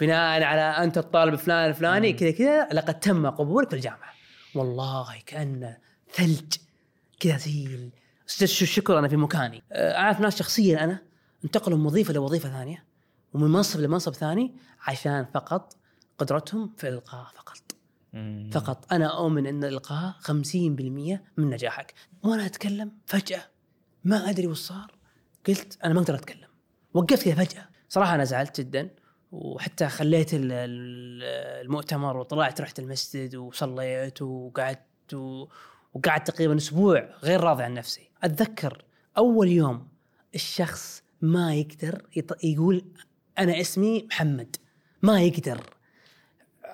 بناء على أنت الطالب الفلاني الفلاني كذا كذا لقد تم قبولك في الجامعة. والله كانه ثلج. كذا زي الشكر أنا في مكاني. آه، أعرف ناس شخصيا أنا انتقلوا من وظيفة لوظيفه ثانية ومن منصب لمنصب ثاني عشان فقط قدرتهم في الإلقاء فقط. مم. فقط. أنا أؤمن إن الإلقاء 50% من نجاحك. وأنا أتكلم فجأة. ما أدري وش صار. قلت أنا ما أقدر أتكلم. وقفت كذا فجأة. صراحة أنا زعلت جدا. وحتى خليت ال- ال- المؤتمر وطلعت رحت المسجد وصليت وقعدت وقعدت تقريبا أسبوع غير راضي عن نفسي. أتذكر أول يوم الشخص ما يقدر يقول أنا اسمي محمد. ما يقدر.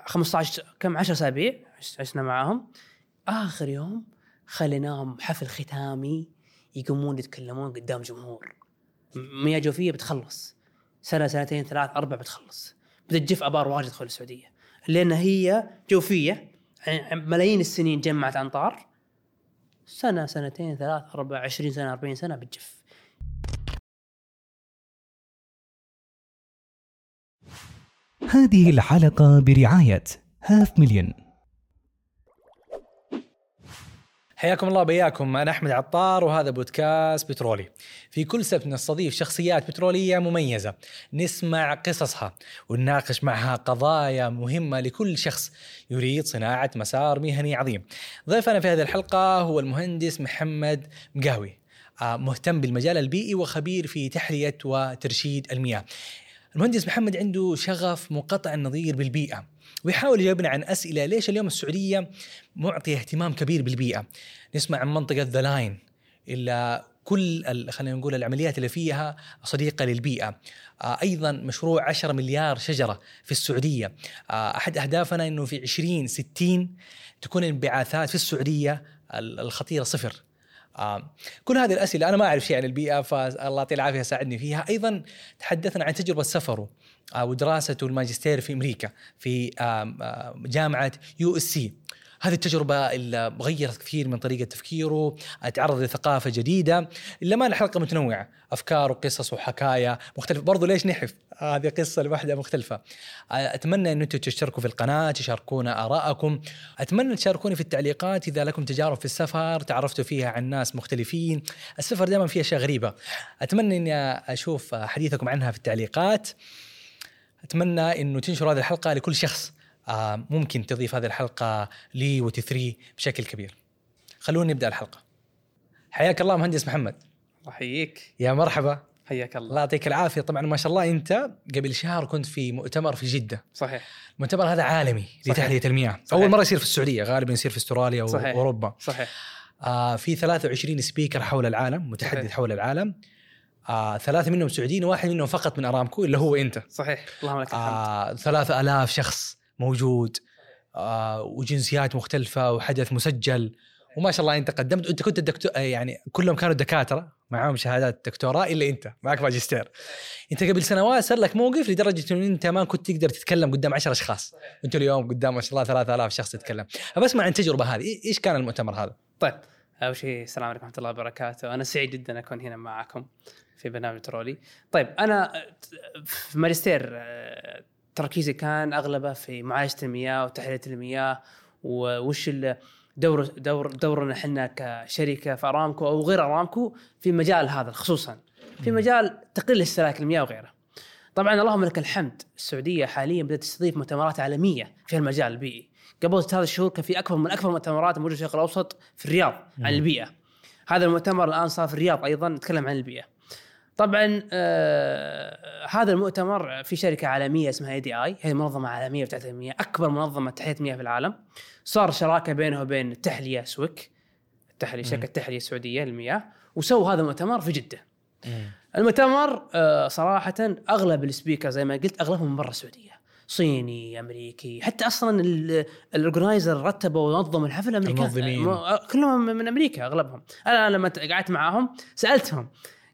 15 كم؟ 10 أسابيع عش- عشنا معاهم. آخر يوم خليناهم حفل ختامي يقومون يتكلمون قدام جمهور. مياه جوفية بتخلص. سنة سنتين ثلاث أربع بتخلص. بتجف أبار واجد تدخل السعودية. لأن هي جوفية يعني ملايين السنين جمعت امطار سنة سنتين ثلاث أربع عشرين سنة 40 سنة بتجف. هذه الحلقة برعاية هاف مليون حياكم الله بياكم أنا أحمد عطار وهذا بودكاست بترولي. في كل سبت نستضيف شخصيات بترولية مميزة، نسمع قصصها ونناقش معها قضايا مهمة لكل شخص يريد صناعة مسار مهني عظيم. ضيفنا في هذه الحلقة هو المهندس محمد مقاوي. آه، مهتم بالمجال البيئي وخبير في تحلية وترشيد المياه. المهندس محمد عنده شغف منقطع النظير بالبيئة ويحاول يجاوبنا عن أسئلة ليش اليوم السعودية معطية اهتمام كبير بالبيئة. نسمع عن منطقة ذا لاين إلا كل خلينا نقول العمليات اللي فيها صديقة للبيئة. آه، أيضا مشروع 10 مليار شجرة في السعودية. آه، أحد أهدافنا إنه في 2060 تكون الانبعاثات في السعودية ال- الخطيرة صفر. كل هذه الأسئلة أنا ما أعرف شيء عن البيئة فالله يعطيه العافية ساعدني فيها. أيضا تحدثنا عن تجربة سفره آه، ودراسته الماجستير في أمريكا في جامعة USC. هذه التجربة اللي غيرت كثير من طريقة تفكيره تعرض لثقافة جديدة إلا ما حلقة متنوعة أفكار وقصص وحكايا مختلفة. برضو ليش نحف؟ هذه قصة لوحدها مختلفة. أتمنى أن أنتم تشتركوا في القناة تشاركونا آراءكم. أتمنى تشاركوني في التعليقات إذا لكم تجارب في السفر تعرفتوا فيها عن ناس مختلفين. السفر دائما فيه أشياء غريبة. أتمنى أني أشوف حديثكم عنها في التعليقات. أتمنى إنه تنشر هذه الحلقة لكل شخص. ممكن تضيف هذه الحلقة لي وتثري بشكل كبير. خلونا نبدأ الحلقة. حياك الله مهندس محمد. احييك يا مرحبا حياك الله يعطيك العافية طبعا ما شاء الله أنت قبل شهر كنت في مؤتمر في جدة صحيح المؤتمر هذا عالمي. لتحلية المياه صحيح. أول مرة يصير في السعودية غالبا يصير في أستراليا صحيح. واوروبا صحيح آه في 23 سبيكر حول العالم متحدث صحيح. حول العالم آه ثلاثة منهم سعوديين وواحد منهم فقط من أرامكو اللي هو أنت صحيح اللهم لك الحمد آه ثلاثة آلاف شخص موجود. آه وجنسيات مختلفة وحدث مسجل. وما شاء الله أنت قدمت. أنت كنت الدكتور آه، يعني كلهم كانوا دكاترة. معاهم شهادات دكتوراه إلا أنت. معك ماجستير. أنت قبل سنوات صار لك موقف لدرجة انه أنت ما كنت تقدر تتكلم قدام عشر أشخاص. أنت اليوم قدام ما شاء الله 3000 شخص تتكلم. فبسمع عن التجربة هذه. إيش كان المؤتمر هذا؟ طيب. أول شيء السلام عليكم ورحمة الله وبركاته. أنا سعيد جدا أكون هنا معكم في برنامج ترولي. طيب أنا في ماجستير آه، تركيزي كان أغلبه في معالجة المياه وتحلية المياه ال- دور دور دورنا إحنا كشركة في أرامكو أو غير أرامكو في مجال هذا خصوصا في مجال تقليل استهلاك المياه وغيره. طبعا اللهم لك الحمد السعودية حاليا بدأت تستضيف مؤتمرات عالمية في المجال البيئي. قبل ثلاث شهور كان في أكبر من أكبر المؤتمرات موجودة في الشرق الأوسط في الرياض عن البيئة. هذا المؤتمر الآن صار في الرياض أيضا نتكلم عن البيئة. طبعا آه هذا المؤتمر في شركة عالمية اسمها اي دي اي هي منظمة عالمية بتاعت المياه أكبر منظمة تحليه مياه في العالم. صار شراكة بينه وبين التحلية سويك. التحلية شركة التحليه السعوديه للمياه. وسووا هذا المؤتمر في جدة. المؤتمر آه صراحة أغلب ال speaker زي ما قلت أغلبهم من برا السعودية. صيني أمريكي حتى أصلا ال organizer رتبوا ونظموا الحفل امريكان المنظمين. كلهم من أمريكا أغلبهم. أنا لما قعدت معاهم سألتهم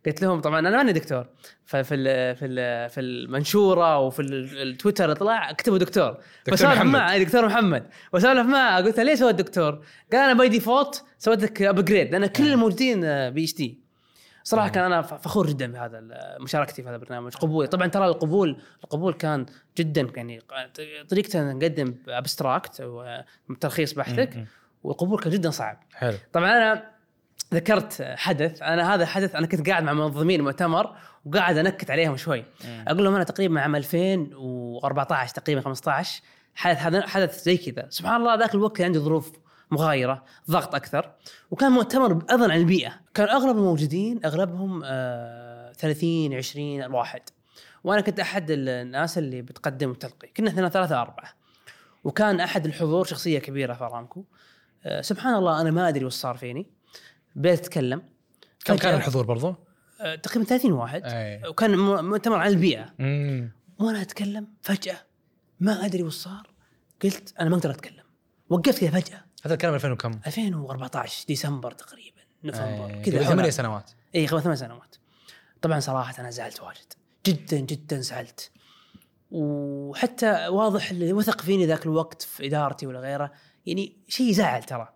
قلت لهم طبعا أنا ماني دكتور. ففي ال في ال في المنشورة وفي ال- التويتر طلع اكتبوا دكتور. دكتور بسولف محمد. معه. دكتور محمد. وسولف معه. قلت له ليش سويت دكتور؟ قال أنا by default سويت لك upgrade لأن كل الموجودين PhD صراحة مم. كان أنا فخور جدا بهذا مشاركتي في هذا البرنامج. قبولي طبعا ترى القبول القبول كان جدا يعني طريقه نقدم abstract أو تلخيص بحثك. والقبول كان جدا صعب. حلو. طبعا أنا ذكرت حدث أنا هذا حدث أنا كنت قاعد مع منظمين المؤتمر وقاعد أنكت عليهم شوي. أقول لهم أنا تقريبا عام 2014 تقريبا 15 حدث هذا حدث زي كذا. سبحان الله ذاك الوقت كان عندي ظروف مغايرة ضغط أكثر وكان مؤتمر أيضا عن البيئة. كان أغلب الموجودين أغلبهم آه 30 20 واحد. وأنا كنت أحد الناس اللي بتقدم وتلقي. كنا إحنا ثلاثة أربعة. وكان أحد الحضور شخصية كبيرة في أرامكو. آه سبحان الله أنا ما أدري وش صار فيني. بديت اتكلم كم كان الحضور برضو؟ آه، تقريبا 30 واحد. أي. وكان مؤتمر عن البيئة. مم. وأنا أتكلم فجأة. ما أدري وش صار. قلت أنا ما أقدر أتكلم. وقفت كذا فجأة. هذا الكلام 2000 وكم؟ 2014 ديسمبر تقريبا نوفمبر. كذا ثمانية سنوات. إي قبل ثمان سنوات. طبعا صراحة أنا زعلت واجد. جدا جدا زعلت. وحتى واضح اللي وثق فيني ذاك الوقت في إدارتي ولا غيره. يعني شيء يزعل ترى.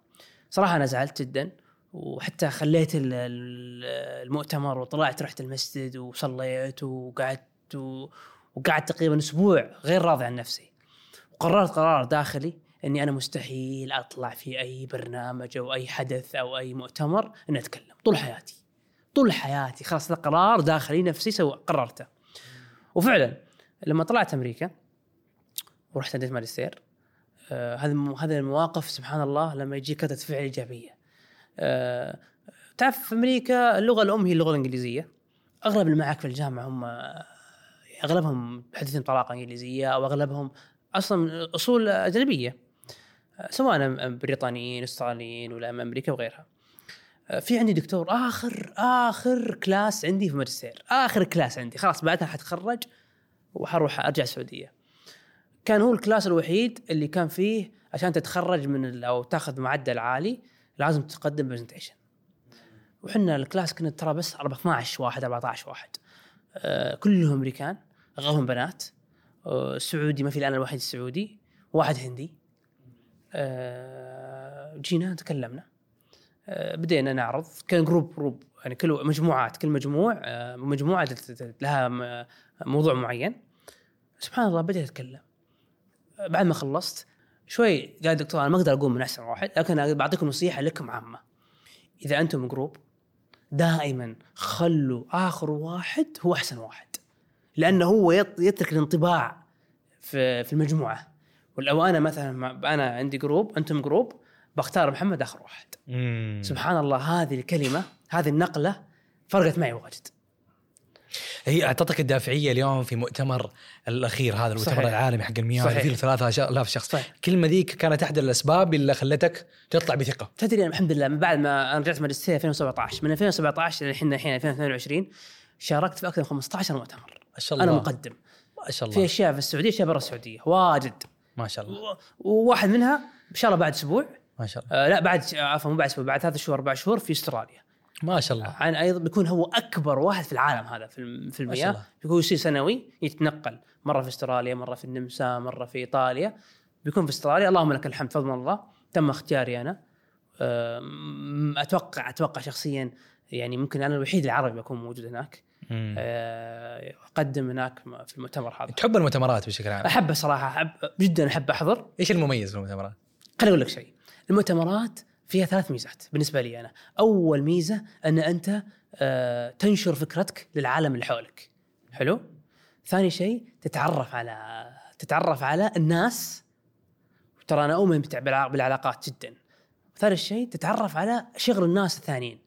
صراحة أنا زعلت جدا. وحتى خليت ال- ال- المؤتمر وطلعت رحت المسجد وصليت وقعدت وقعدت تقريبا أسبوع غير راضي عن نفسي. وقررت قرار داخلي إني أنا مستحيل أطلع في أي برنامج أو أي حدث أو أي مؤتمر إني أتكلم. طول حياتي. طول حياتي. خلاص هذا قرار داخلي نفسي سو قررته. وفعلا لما طلعت أمريكا ورحت اديت ماجستير آه هذه الم- هذه المواقف سبحان الله لما يجيك ردة فعل إيجابية. تعرف في أمريكا اللغة الأم هي اللغة الإنجليزية. أغلب اللي معك في الجامعة هم أغلبهم يتحدثون طلاقه إنجليزية أو أغلبهم أصلا أصول أجنبية آه، سواء بريطانيين أستراليين ولا من أمريكا وغيرها. آه، في عندي دكتور آخر آخر class عندي في ماجستير آخر class عندي خلاص بعدها حتخرج وحروح أرجع السعودية. كان هو ال class الوحيد اللي كان فيه عشان تتخرج من أو تاخذ معدل عالي لازم تقدم presentation وحنا ال class كنا ترى بس 12 واحد 14 واحد. آه كلهم أمريكان اغلبهم بنات. آه سعودي ما في الا أنا الوحيد السعودي واحد هندي. آه جينا تكلمنا. بدينا نعرض. كان group group يعني كل مجموعات كل مجموع مجموعة لها موضوع معين. سبحان الله بديت أتكلم. بعد ما خلصت شوي قال الدكتور أنا ما أقدر أقول مين أحسن واحد لكن بعطيكم نصيحة لكم عامة. إذا أنتم group دائما خلوا آخر واحد هو أحسن واحد. لأنه هو يترك الانطباع في في المجموعة. ولو أنا مثلا أنا عندي group أنتم group بختار محمد آخر واحد. مم. سبحان الله هذه الكلمة هذه النقلة فرقت معي واجد. هي أعطتك الدافعية اليوم في مؤتمر الأخير هذا المؤتمر صحيح. العالمي حق المياه صحيح. فيه 3000 شخص. صحيح. الكلمة ذيك كانت أحد الأسباب اللي خلتك تطلع بثقة. تدري أنا الحمد لله من بعد ما أنا رجعت ماجستير 2017 من 2017 للحين الحين 2022 شاركت في أكثر من 15 مؤتمر. ما شاء الله. أنا مقدم. ما شاء في الله أشياء في السعودية أشياء برا السعودية. واجد. ما شاء الله. وواحد منها إن شاء الله بعد أسبوع. ما شاء الله. آه لا بعد عفوا مو بعد أسبوع بعد ثلاث شهور أربع شهور في أستراليا. ما شاء الله. عن أيضا بيكون هو أكبر واحد في العالم هذا في في المياه. بيكون يصير سنوي يتنقل. مرة في أستراليا مرة في النمسا مرة في إيطاليا. بيكون في أستراليا. اللهم لك الحمد فضل الله. تم اختياري أنا. أتوقع أتوقع شخصيا يعني ممكن أنا الوحيد العربي بكون موجود هناك. أه، أقدم هناك في المؤتمر هذا. تحب المؤتمرات بشكل عام؟ احب صراحة. أحب جدا أحب أحضر. إيش المميز في المؤتمرات؟ خليني أقول لك شيء. المؤتمرات فيها ثلاث ميزات بالنسبة لي أنا. أول ميزة أن أنت آه، تنشر فكرتك للعالم اللي حولك. حلو؟ ثاني شيء تتعرف على تتعرف على الناس. ترى أنا أؤمن بالعلاقات جدا. ثالث شيء تتعرف على شغل الناس الثانيين.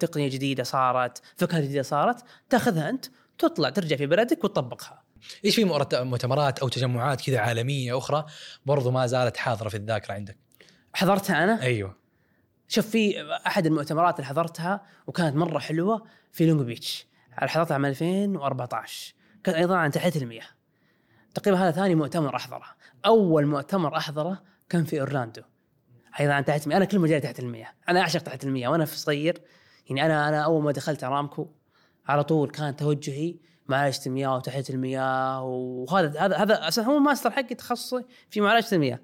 تقنية جديدة صارت فكرة جديدة صارت تأخذها أنت تطلع ترجع في بلدك وتطبقها. إيش في مؤتمرات أو تجمعات كذا عالمية أخرى برضو ما زالت حاضرة في الذاكرة عندك؟ حضرتها أنا؟ أيوه. شوف في أحد المؤتمرات اللي حضرتها وكانت مرة حلوة في لونج بيتش حضرتها عام 2014 كان أيضا عن تحلية المياه. تقريبا هذا ثاني مؤتمر أحضره. أول مؤتمر أحضره كان في أورلاندو. أيضا عن تحلية المياه. أنا كل مجالي تحلية المياه. أنا أعشق تحلية المياه. وأنا في صغير يعني أنا أنا أول ما دخلت أرامكو على طول كان توجهي معالجة المياه وتحلية المياه وهذا هذا هذا أصلا هو الماستر حقي تخصصي في معالجة المياه.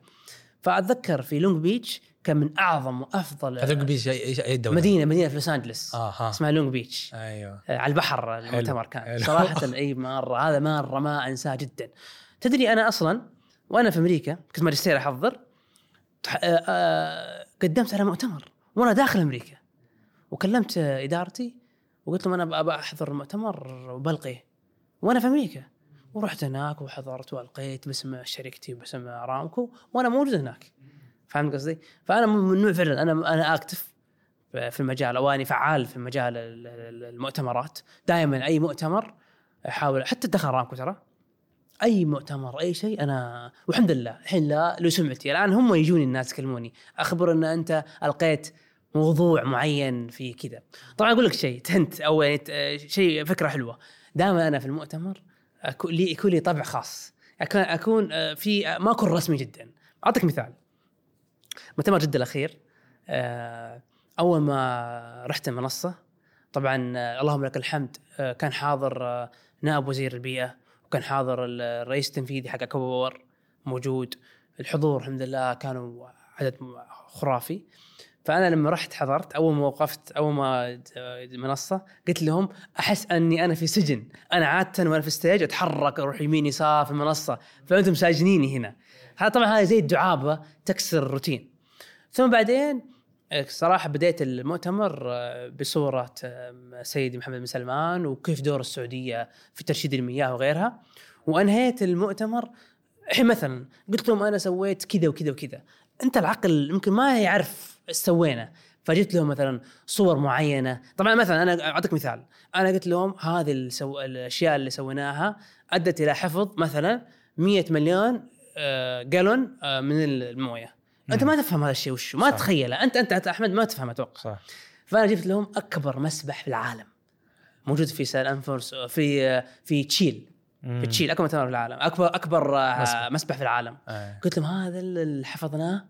فأتذكر في لونج بيتش كان من أعظم وأفضل بيش إيش اي دولة؟ مدينه مدينة في لوس أنجلس. آها. اسمها لونج بيتش. أيوه. آه، على البحر المؤتمر كان. حلو. صراحة إي مرة. هذا مرة ما أنساه جدا. تدري أنا أصلا وأنا في أمريكا كنت ماجستير أحضر آه، آه، قدمت على مؤتمر وأنا داخل أمريكا. وكلمت آه، إدارتي وقلت لهم أنا ابى أحضر المؤتمر وبلقي وأنا في أمريكا. ورحت هناك وحضرت والقيت باسم شركتي وباسم ارامكو وأنا موجود هناك. فهمت قصدي؟ فأنا من فعلا أنا أنا أكتف في المجال أو اني فعال في مجال ال- ال- المؤتمرات. دائما أي مؤتمر أحاول حتى دخل ارامكو ترى. أي مؤتمر أي شيء أنا والحمد لله الحين لا له سمعتي الآن هم يجوني الناس يكلموني. أخبر إن أنت ألقيت موضوع معين في كذا. طبعا أقول لك شيء تنت أو شيء فكرة حلوة. دائما أنا في المؤتمر أكون لي يكون لي طبع خاص. اكون أكون آه، في آه، ما اكون رسمي جدا. أعطيك مثال. مؤتمر جده الأخير آه، أول ما رحت المنصة طبعا اللهم لك الحمد كان حاضر نائب وزير البيئة وكان حاضر ال- الرئيس التنفيذي حق اكوبر موجود. الحضور الحمد لله كانوا عدد خرافي. فأنا لما رحت حضرت أول ما وقفت أول ما د- المنصة قلت لهم أحس أني أنا في سجن. أنا عادة وأنا في الستيج أتحرك أروح يمين يسار في المنصة. فأنتم ساجنيني هنا. هذا طبعا هذا زي الدعابة تكسر الروتين. ثم بعدين آه، صراحة بديت المؤتمر آه، بصورة آه، سيدي محمد بن سلمان وكيف دور السعودية في ترشيد المياه وغيرها. وأنهيت المؤتمر الحين مثلا قلت لهم أنا سويت كذا وكذا وكذا. أنت العقل يمكن ما يعرف إيش سوينا. فجبت لهم مثلا صور معينة. طبعا مثلا أنا أعطيك مثال. أنا قلت لهم هذه السو... الأشياء اللي سويناها أدت إلى حفظ مثلا 100 مليون آه، جالون آه، من الموية. أنت ما تفهم هذا الشيء وش ما. تتخيله انت انت أحمد ما تفهم أتوقع. صح. فأنا جبت لهم أكبر مسبح في العالم. موجود في سان أنفورس في في تشيل. في تشيل أكبر مؤتمر في العالم. اكبر أكبر آه، مسبح. مسبح في العالم. آه. قلت لهم هذا اللي حفظناه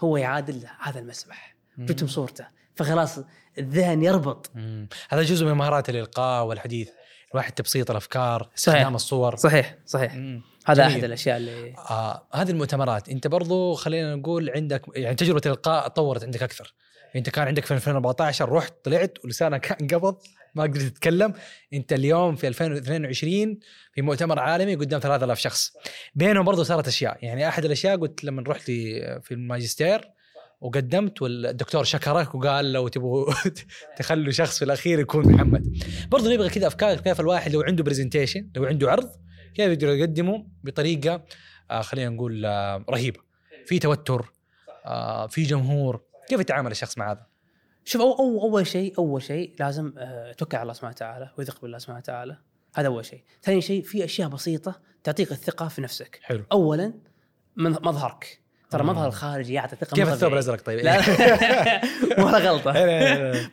هو يعادل هذا المسبح جبتهم صورته. فخلاص الذهن يربط. مم. هذا جزء من مهارات الإلقاء والحديث. الواحد تبسيط الأفكار استخدام الصور. صحيح صحيح. مم. هذا جميل. احد الأشياء اللي آه هذه المؤتمرات أنت برضو خلينا نقول عندك يعني تجربة الإلقاء تطورت عندك أكثر. أنت كان عندك في 2014 رحت طلعت ولسانك كان قبض ما قدرت تتكلم. انت اليوم في 2022 في مؤتمر عالمي قدام 3000 شخص. بينهم برضو صارت أشياء. يعني أحد الأشياء قلت لما رحت في الماجستير وقدمت والدكتور شكرك وقال لو تبغوا تخلوا شخص في الأخير يكون محمد. برضو نبغى كذا أفكار كيف الواحد لو عنده برزنتيشن لو عنده عرض كيف يقدر يقدمه بطريقة آه خلينا نقول آه رهيبة. في توتر آه في جمهور. كيف يتعامل الشخص مع هذا؟ شوف أو أو أول شيء أول شيء لازم آه، توكل على الله سبحانه وتعالى ويثق بالله سبحانه وتعالى. هذا أول شيء. ثاني شيء في أشياء بسيطة تعطيك الثقة في نفسك. حلو. اولا من مظهرك. ترى مم. المظهر الخارجي يعطي ثقة كيف الثوب. الأزرق طيب؟ لا لا. ولا غلطة.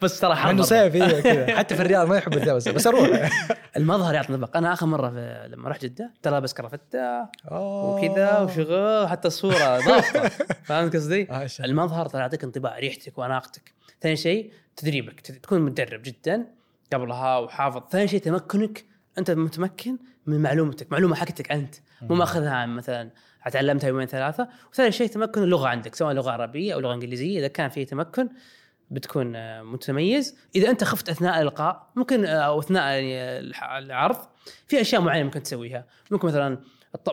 بس ترى مع إنه. صيف إيه كذا. حتى في الرياض ما يحب الثوب الأزرق، بس أروح. المظهر يعطي نطبق أنا آخر مرة في لما رحت جدة ترى لابس كرافته. وكذا وشغل حتى الصورة ضابطه فهمت قصدي؟ المظهر ترى يعطيك انطباع ريحتك وأناقتك. ثاني شيء تدريبك تكون متدرب جدا قبلها وحافظ. ثاني شيء تمكنك. أنت متمكن من معلومتك. معلومة حقتك أنت. مو مأخذها عن مثلا تعلمتها يومين ثلاثة. وثالث شيء تمكن اللغة عندك سواء لغة عربية أو لغة إنجليزية إذا كان في تمكن بتكون آه، متميز. إذا أنت خفت أثناء الإلقاء ممكن آه، أو أثناء يعني العرض في أشياء معينة ممكن تسويها. ممكن مثلا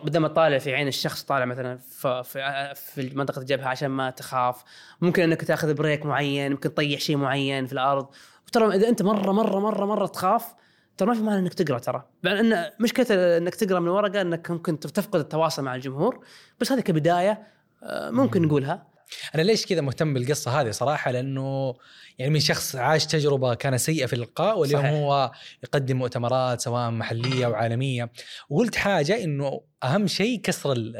بدل ما تطالع في عين الشخص طالع مثلا في في منطقه الجبهه عشان ما تخاف. ممكن إنك تأخذ بريك معين ممكن تطيح شيء معين في الأرض. وترى إذا أنت مرة مرة مرة مرة تخاف ترى ما في معنى إنك تقرأ ترى. لأن مشكلة إنك تقرأ من ورقة إنك ممكن تفقد التواصل مع الجمهور. بس هذه كبداية آه، ممكن نقولها. أنا ليش كذا مهتم بالقصة هذه صراحة؟ لأنه يعني من شخص عاش تجربة كانت سيئة في الالقاء واليوم. هو يقدم مؤتمرات سواء محلية أو عالمية. وقلت حاجة إنه أهم شيء كسر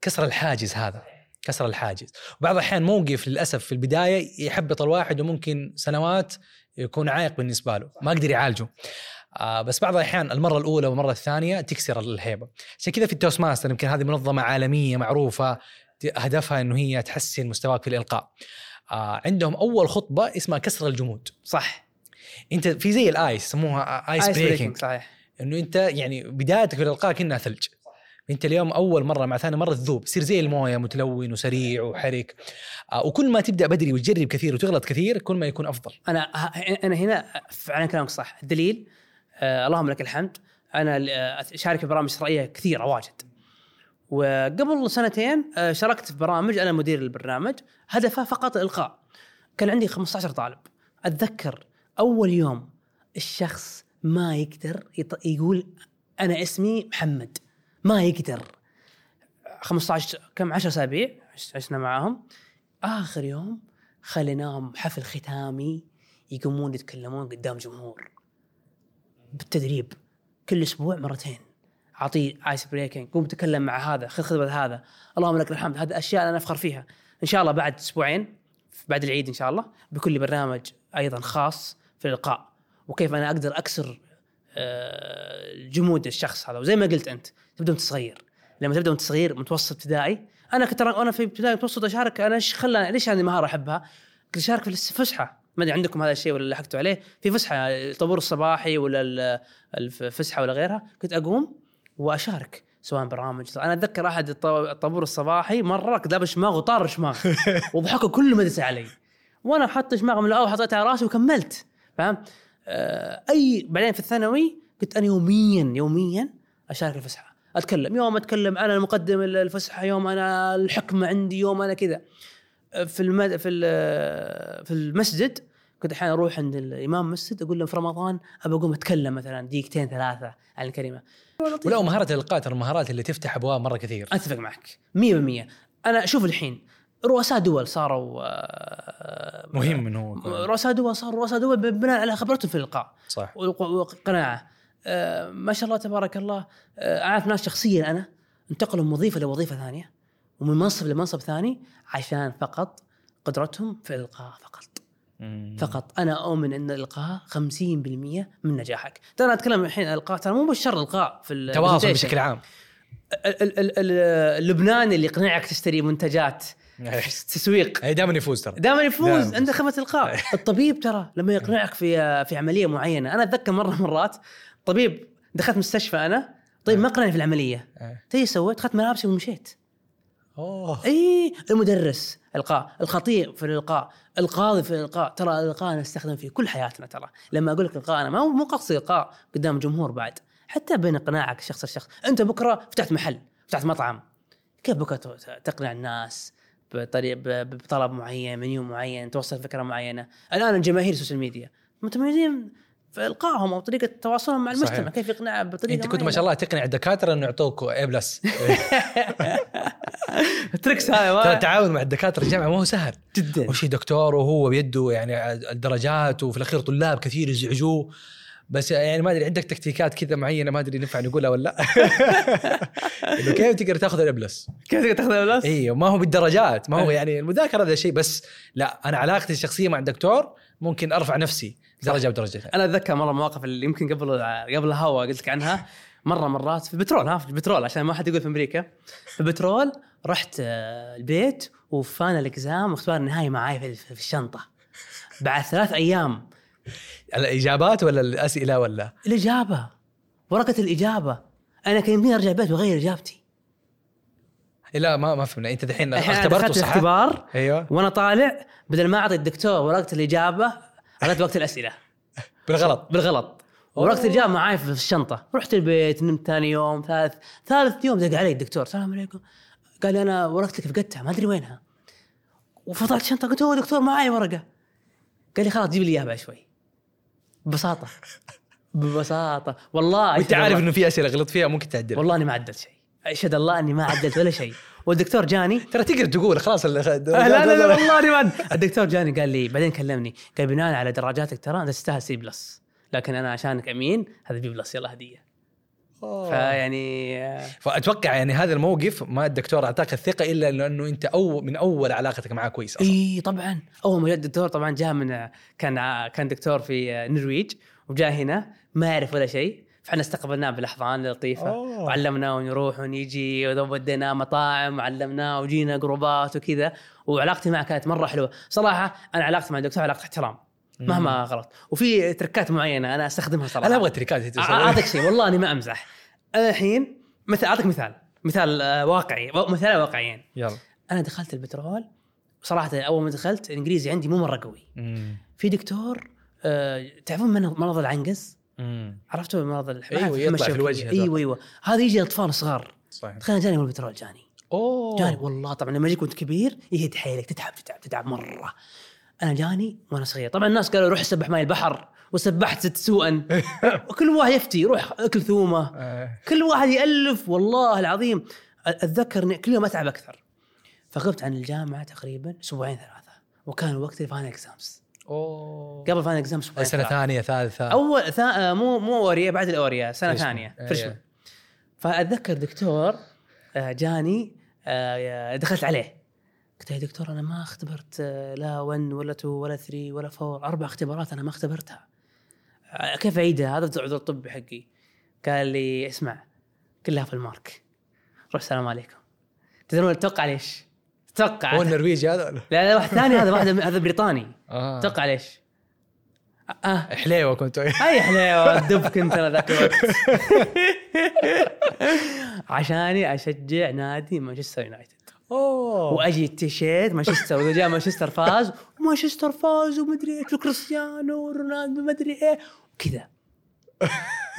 كسر الحاجز هذا كسر الحاجز. وبعض الأحيان موقف للأسف في البداية يحبط الواحد وممكن سنوات يكون عائق بالنسبة له ما قدر يعالجه. آه بس بعض الأحيان المرة الأولى والمرة الثانية تكسر الهيبة. عشان كذا في ال Toastmaster يمكن هذه منظمة عالمية معروفة هدفها إنه هي تحسن مستواك في الإلقاء. آه عندهم أول خطبة اسمها كسر الجمود صح؟ أنت في زي الآيس يسموها آيس breaking، بريكنج صحيح. إنه أنت يعني بدايتك في الإلقاء كأنها ثلج. انت اليوم اول مرة مع ثاني مرة تذوب تصير زي الموية متلون وسريع وحرك. آه وكل ما تبدأ بدري وتجرب كثير وتغلط كثير كل ما يكون أفضل. أنا أنا هنا فعلا كلامك صح. الدليل آه اللهم لك الحمد أنا آه، أشارك في برامج إثرائية كثيرة واجد. وقبل سنتين آه، شاركت في برامج أنا مدير البرنامج هدفه فقط الإلقاء. كان عندي 15 طالب. أتذكر أول يوم الشخص ما يقدر يقول أنا اسمي محمد. ما يقدر. 15 كم؟ 10 أسابيع عش- عشنا معاهم. آخر يوم خليناهم حفل ختامي يقومون يتكلمون قدام جمهور. بالتدريب. كل أسبوع مرتين. اعطيه ice breaking قوم تكلم مع هذا خذ خذ هذا. اللهم لك الحمد. هذه أشياء أنا أفخر فيها. إن شاء الله بعد أسبوعين بعد العيد إن شاء الله بيكون لي برنامج أيضا خاص في الإلقاء. وكيف أنا أقدر أكسر آه، جمود الشخص هذا. وزي ما قلت أنت تبدأ وأنت صغير. لما تبدأ وأنت صغير متوسط ابتدائي أنا كنت وأنا في ابتدائي متوسط أشارك أنا إيش خلاني ليش هذه مهاره أحبها؟ كنت أشارك في الفسحه ما أدري عندكم هذا الشيء ولا لحقتوا عليه؟ في فسحة الطابور الصباحي ولا ال- الفسحه ولا غيرها. كنت أقوم وأشارك سواء برامج. أنا أتذكر أحد الط- الطابور الصباحي مرة كنت لابس شماغ وطار شماغ وضحكوا كل المدرسة علي. وأنا حط شماغ من الأول حطيتها على رأسي وكملت. فاهم اي بعدين في الثانوي كنت أنا يوميا يوميا أشارك الفسحة. أتكلم. يوم أتكلم أنا المقدم الفسحة يوم أنا الحكمه عندي يوم أنا كذا. في المد... في في المسجد كنت أحيانا أروح عند الإمام مسجد أقول له في رمضان أبى أقوم أتكلم مثلا دقيقتين ثلاثة عن الكلمة. ولا مهاره الالقاء ترى المهارات اللي تفتح أبواب مرة كثير. أتفق معك 100% أنا أشوف الحين رؤساء دول صاروا آه، مهم إنه رؤساء دول صاروا رؤساء دول بناء على خبرتهم في الإلقاء. صح. وق- وقناعه ما شاء الله تبارك الله آه، أعرف ناس شخصيا أنا انتقلوا من وظيفة لوظيفة ثانية ومن منصب لمنصب ثاني عشان فقط قدرتهم في الإلقاء فقط. فقط. أنا أؤمن إن الإلقاء 50% من نجاحك. ترى أنا أتكلم الحين الإلقاء ترى مو بالشرط الإلقاء في ال- تواصل presentation. بشكل عام. ال- ال- ال- ال- اللبناني اللي يقنعك تشتري منتجات تسويق. اي دائما يفوز ترى. دائما يفوز. عنده خبره القاء الطبيب ترى لما يقنعك في في عملية معينة. أنا أتذكر مره مرات طبيب دخلت مستشفى أنا طيب ما قنعني في العملية. إيه. إيش سويت؟ اخذت ملابسي ومشيت. أوه. إي المدرس القاء الخطيب في الإلقاء القاضي في الإلقاء ترى الإلقاء نستخدم في كل حياتنا ترى. لما أقول لك القاء أنا ما مو قصدي إلقاء قدام جمهور بعد. حتى بين اقناعك شخص لشخص. أنت بكرة فتحت محل فتحت مطعم. كيف بكرة تقنع الناس بطريق بطلب معين منيو معين توصل فكرة معينة؟ الآن الجماهير ال social media. متميزين في القائهم أو طريقة تواصلهم مع صحيح. المجتمع كيف يقنع بطريقة أنت كنت ما شاء الله تقنع الدكاترة إنه يعطوك A plus هذا ترى التعاون مع الدكاترة الجامعة ما هو سهل. جدا. وش دكتور وهو بيده يعني الدرجات وفي الأخير طلاب كثير يزعجوه. بس يعني ما أدري عندك تكتيكات كذا معينة ما أدري ينفع نقولها ولا لا؟ إنه كيف تقدر تاخذ ال A plus كيف تقدر تاخذ plus؟ أيوه ما هو بالدرجات ما هو يعني المذاكرة هذا شيء بس لا أنا علاقتي الشخصية مع الدكتور ممكن أرفع نفسي. درجة ودرجتين أنا أتذكر مرة مواقف اللي يمكن قبل قبل الهوا قلت لك عنها. مرة مرات في بترول ها في البترول عشان ما حد يقول في أمريكا. في البترول رحت آه، البيت وفانا الإكزام واختبار النهائي معاي في الشنطة. بعد ثلاث أيام. الإجابات ولا الأسئلة ولا؟ الإجابة. ورقة الإجابة. أنا كان يمديني أرجع البيت وأغير إجابتي. لا ما ما فهمنا. أنت دحين اختبرت وصححت الاختبار. أيوه. وأنا طالع بدل ما أعطي الدكتور ورقة الإجابة اعطيت وقت الأسئلة. بالغلط. بالغلط. ورقة الإجابة معاي في الشنطة. رحت البيت نمت ثاني يوم ثالث. ثالث يوم دق علي الدكتور السلام عليكم. قال لي أنا ورقتك فقدتها ما أدري وينها. وفضيت الشنطة قلت هو دكتور معاي ورقة. قال لي خلاص جيب لي إياها بعد شوي. ببساطة. ببساطة. والله وأنت أشهد عارف إنه في أسئلة غلط فيها ممكن تعدل والله إني ما عدلت شيء. أشهد الله إني ما عدلت ولا شيء. والدكتور جاني ترى تقدر تقول خلاص لا لا لا والله ما الدكتور جاني قال لي بعدين كلمني قال بناء على درجاتك ترى أنت تستاهل C plus لكن أنا عشانك أمين هذا B plus يلا هدية. فيعني فأتوقع يعني هذا الموقف ما الدكتور أعطاك الثقة إلا لأنه أنت أو من أول علاقتك معاه كويس أصلا. إي طبعا. أول ما جاء الدكتور طبعا جاء من كان كان دكتور في النرويج وجاء هنا ما يعرف ولا شيء. فإحنا استقبلناه بالاحضان لطيفة. أوه. وعلمناه نروح ونيجي وديناه مطاعم وعلمناه وجينا جروبات وكذا. وعلاقتي معه كانت مرة حلوة. صراحة أنا علاقتي مع الدكتور علاقة احترام مهما غلط. وفي تركات معينة أنا أستخدمها صراحة. أنا أبغى تريكات أ- أعطيك شيء والله اني ما أمزح. أنا الحين مثل أعطيك مثال. مثال آه، واقعي. مثال واقعيين. يلا. أنا دخلت البترول. صراحة أول ما دخلت الإنجليزي عندي مو مرة قوي. مم. في دكتور آه، تعرفون من مرض العنقز؟ مم. عرفتوا مرض الح- أيوة، الحمى يطلع في. الوجه أيوه أيوه. هذا يجي الأطفال صغار. صحيح. تخيل جاني من البترول جاني. أوه. جاني والله طبعا لما يجيك وانت كبير يهد حيلك تتعب تتعب تتعب مرة. أنا جاني وأنا صغير. طبعا الناس قالوا روح سبح ماي البحر وسبحت ست سوءا. وكل واحد يفتي روح أكل ثومه. آه. كل واحد يألف والله العظيم. أتذكر إني كل يوم أتعب أكثر. فغبت عن الجامعة تقريبا أسبوعين ثلاثة وكان وقت ال final exams أوه. قبل ال final exams أسبوعين سنة ثلاثة. ثانية ثالثة. أول ثا... آه، مو مو اوريا بعد الاوريا سنة freshman. ثانية إيه. freshman فأتذكر دكتور آه، جاني آه، دخلت عليه. قلت له يا دكتور أنا ما اختبرت لا 1 ولا 2 ولا 3 ولا 4 أربع اختبارات أنا ما اختبرتها. كيف أعيدها؟ هذا العذر الطبي حقي. قال لي اسمع كلها في المارك. روح السلام عليكم. تدرون تتوقع ليش؟ تتوقع هو النرويجي هذا ولا؟ لا لا واحد ثاني هذا واحد هذا بريطاني. آه. تتوقع ليش؟ أه. حليوة كنت. أي حليوة دب كنت أنا ذاك الوقت. عشاني أشجع نادي مانشستر يونايتد. أوه. وأجي التيشيرت مانشستر وإذا جاء مانشستر فاز ومانشستر فاز ومدري إيش وكريستيانو ورونالدو مدري إيه وكذا.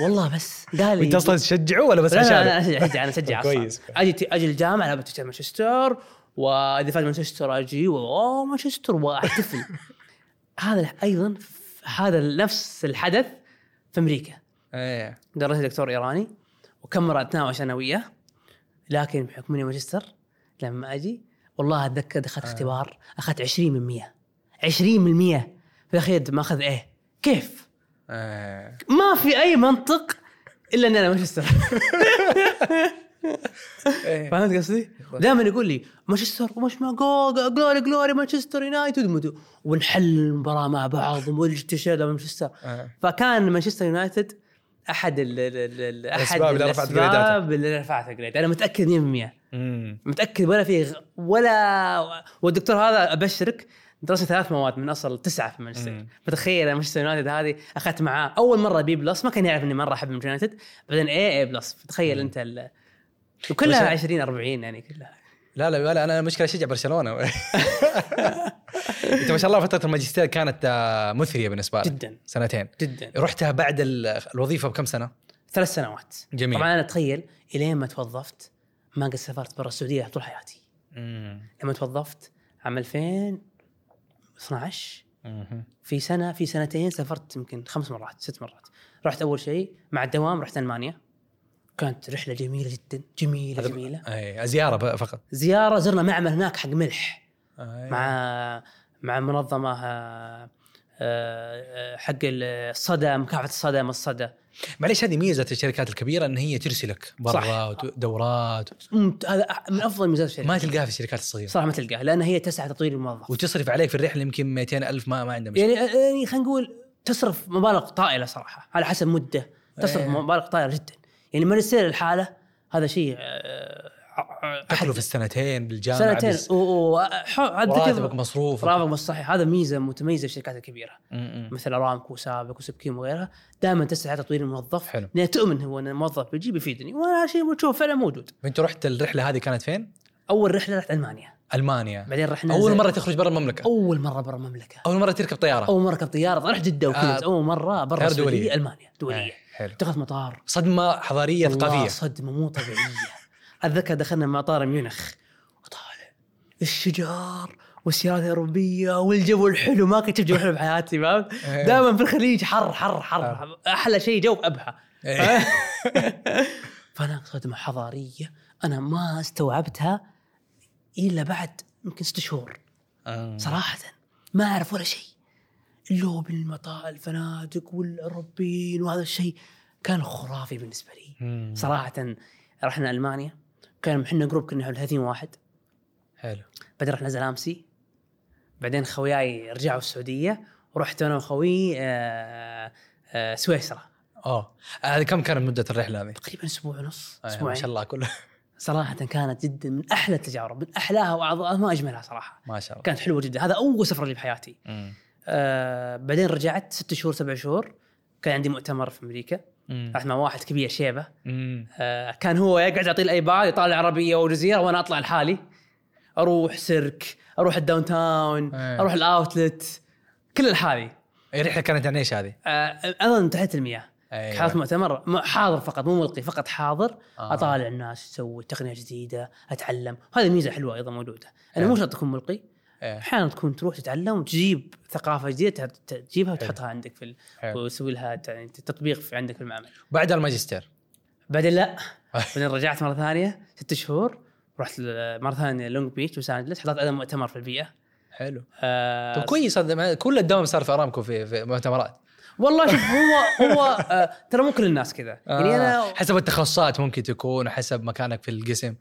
والله بس قال لي انت أصلا تشجعه ولا بس لا لا, لا عشان أنا أشجع أنا أشجع كويس. أصلاً. أجي أجي الجامعة لعبت تيشيرت مانشستر وإذا فاز مانشستر أجي أوه مانشستر واحتفل. هذا أيضا هذا نفس الحدث في أمريكا. إيه. درست دكتور إيراني وكم مره اتناقش أنا وياه لكن بحكم إني ماجستير لما أجي والله أتذكر دخلت اختبار أخذت 20 من 100 20 من 100 في الأخير ما أخذ إيه؟ كيف؟ إيه. ما في أي منطق إلا إني أنا إيه. فهمت قصدي؟ دائما يقول لي مانشستر ومش ما جول جلوري جلوري مانشستر يونايتد. ونحلل المباراة مع بعض والتيشيرت مانشستر. آه. فكان مانشستر يونايتد أحد ال ال ال ال أحد الأسباب اللي رفعت الأسباب اللي رفعت grade أنا متأكد 100% مم. متأكد ولا في ولا والدكتور هذا أبشرك درس ثلاث مواد من أصل تسعة في مانشستر. فتخيل مانشستر يونايتد هذه أخذت معاه. أول مرة B plus ما كان يعرف إني مرة أحب مانشستر يونايتد. بعدين A A plus. فتخيل أنت. وكلها بس- 20 40 يعني كلها. لا لا لا أنا المشكلة اشجع برشلونة. أنت ما شاء الله فترة الماجستير كانت آه، مثرية بالنسبة لك. جدا سنتين. جدا. رحتها بعد ال- الوظيفة بكم سنة؟ ثلاث سنوات. جميل. طبعا أنا تخيل إلين ما توظفت ما قد سافرت برا السعودية طول حياتي. مم. لما توظفت عام 2012 مهم. في سنة في سنتين سافرت يمكن خمس مرات ست مرات. رحت أول شيء مع الدوام رحت ألمانيا. كانت رحلة جميلة جدا. جميلة جميلة. أي زيارة فقط. زيارة زرنا معمل هناك حق ملح. أي. مع مع منظمة آه، آه، حق الصدى مكافحة الصدى من الصدى. معليش هذه ميزة الشركات الكبيرة إن هي ترسلك. برا وت- دورات. ممت- هذا من أفضل ميزات الشركة ما تلقاها في الشركات الصغيرة. صراحة ما تلقاها لأن هي تسعى تطوير الموظف وتصرف عليك في الرحلة يمكن 200 ألف ما ما عنده مشكلة. يعني يعني خلينا نقول تصرف مبالغ طائلة صراحة على حسب مدة. تصرف إيه. مبالغ طائلة جدا. يعني ماجستير الحالة هذا شيء آه، آه، أحد- السنتين بالجامعة سنتين. وراتبك مصروف راتبك صحيح. هذا ميزة متميزة في الشركات الكبيره مثل أرامكو وسابق وسبكيم وغيرها. دائما تسعى تطوير الموظف. حلو. لأن تؤمن هو إن الموظف بيجي بيفيدني. وهذا شيء تشوف فعلا موجود. فانت رحت الرحلة هذه كانت فين؟ أول رحلة رحت ألمانيا. ألمانيا. بعدين رحنا أول زي- مرة تخرج برا المملكة؟ أول مرة برا المملكة. أول مرة تركب طيارة؟ أول مرة ركبت طيارة. رحت جده وكذا آه. أول مرة برا دولية. ألمانيا. دولية. أي، حلو. دخلت مطار. صدمة حضارية ثقافية. صدمة مو طبيعية. أتذكر دخلنا مطار ميونخ. وطالع. الشجار والسيارات الأوروبية والجو الحلو. ما كنت شفت جو حلو بحياتي فهمت؟ إيه. دائما في الخليج حر حر حر. أحلى شيء جو أبها. إيه. فأنا صدمة حضارية. أنا ما استوعبتها إلا بعد يمكن ست شهور. آه. صراحة. ما أعرف ولا شيء. اللوب المطار الفنادق والأوروبيين وهذا الشيء كان خرافي بالنسبة لي. مم. صراحة رحنا ألمانيا كان إحنا جروب كنا حول 30 واحد. حلو. بعدين رحنا زيلامسي. بعدين خوياي رجعوا السعودية ورحت أنا وخوي آه، آه، سويسرا. آه هذه كم كانت مدة الرحلة هذه؟ تقريبا أسبوع ونص آه، ما أسبوعين. شاء الله كله. صراحة كانت جدا من أحلى التجارب من أحلاها واعظمها ما أجملها صراحة. ما شاء الله. كانت حلوة جدا. هذا أول سفره لي بحياتي. مم. آه بعدين رجعت ست شهور سبع شهور كان عندي مؤتمر في أمريكا. رحت مع واحد كبير شيبة. آه، كان هو يقعد يعطي ال iPad يطالع عربيه وجزيره وأنا أطلع لحالي أروح سيرك أروح ال downtown إيه. أروح ال outlet كله لحالي الرحلة كانت عن إيش هذه؟ آه، أيضا تحت المياه أيوة. حالة مؤتمر حاضر فقط مو ملقي فقط حاضر آه. أطالع الناس تسوي تقنية جديدة أتعلم هذه ميزة حلوة أيضا موجودة أنا إيه. مو شرط تكون ملقي. أحيانا تكون تروح تتعلم وتجيب ثقافة جديدة تجيبها وتحطها عندك في. وتسوي لها ت- تطبيق في عندك في المعمل. بعد الماجستير؟ بعدين لا. بعدين رجعت مرة ثانية ست شهور رحت مرة ثانية لونج بيتش لوس انجلس حضرت أيضا مؤتمر في البيئة. حلو. آه طب كويس كل الدوام صار في أرامكو في, في مؤتمرات. والله شوف هو هو آه ترى مو كل الناس كذا. يعني أنا آه. حسب التخصصات ممكن تكون وحسب مكانك في القسم.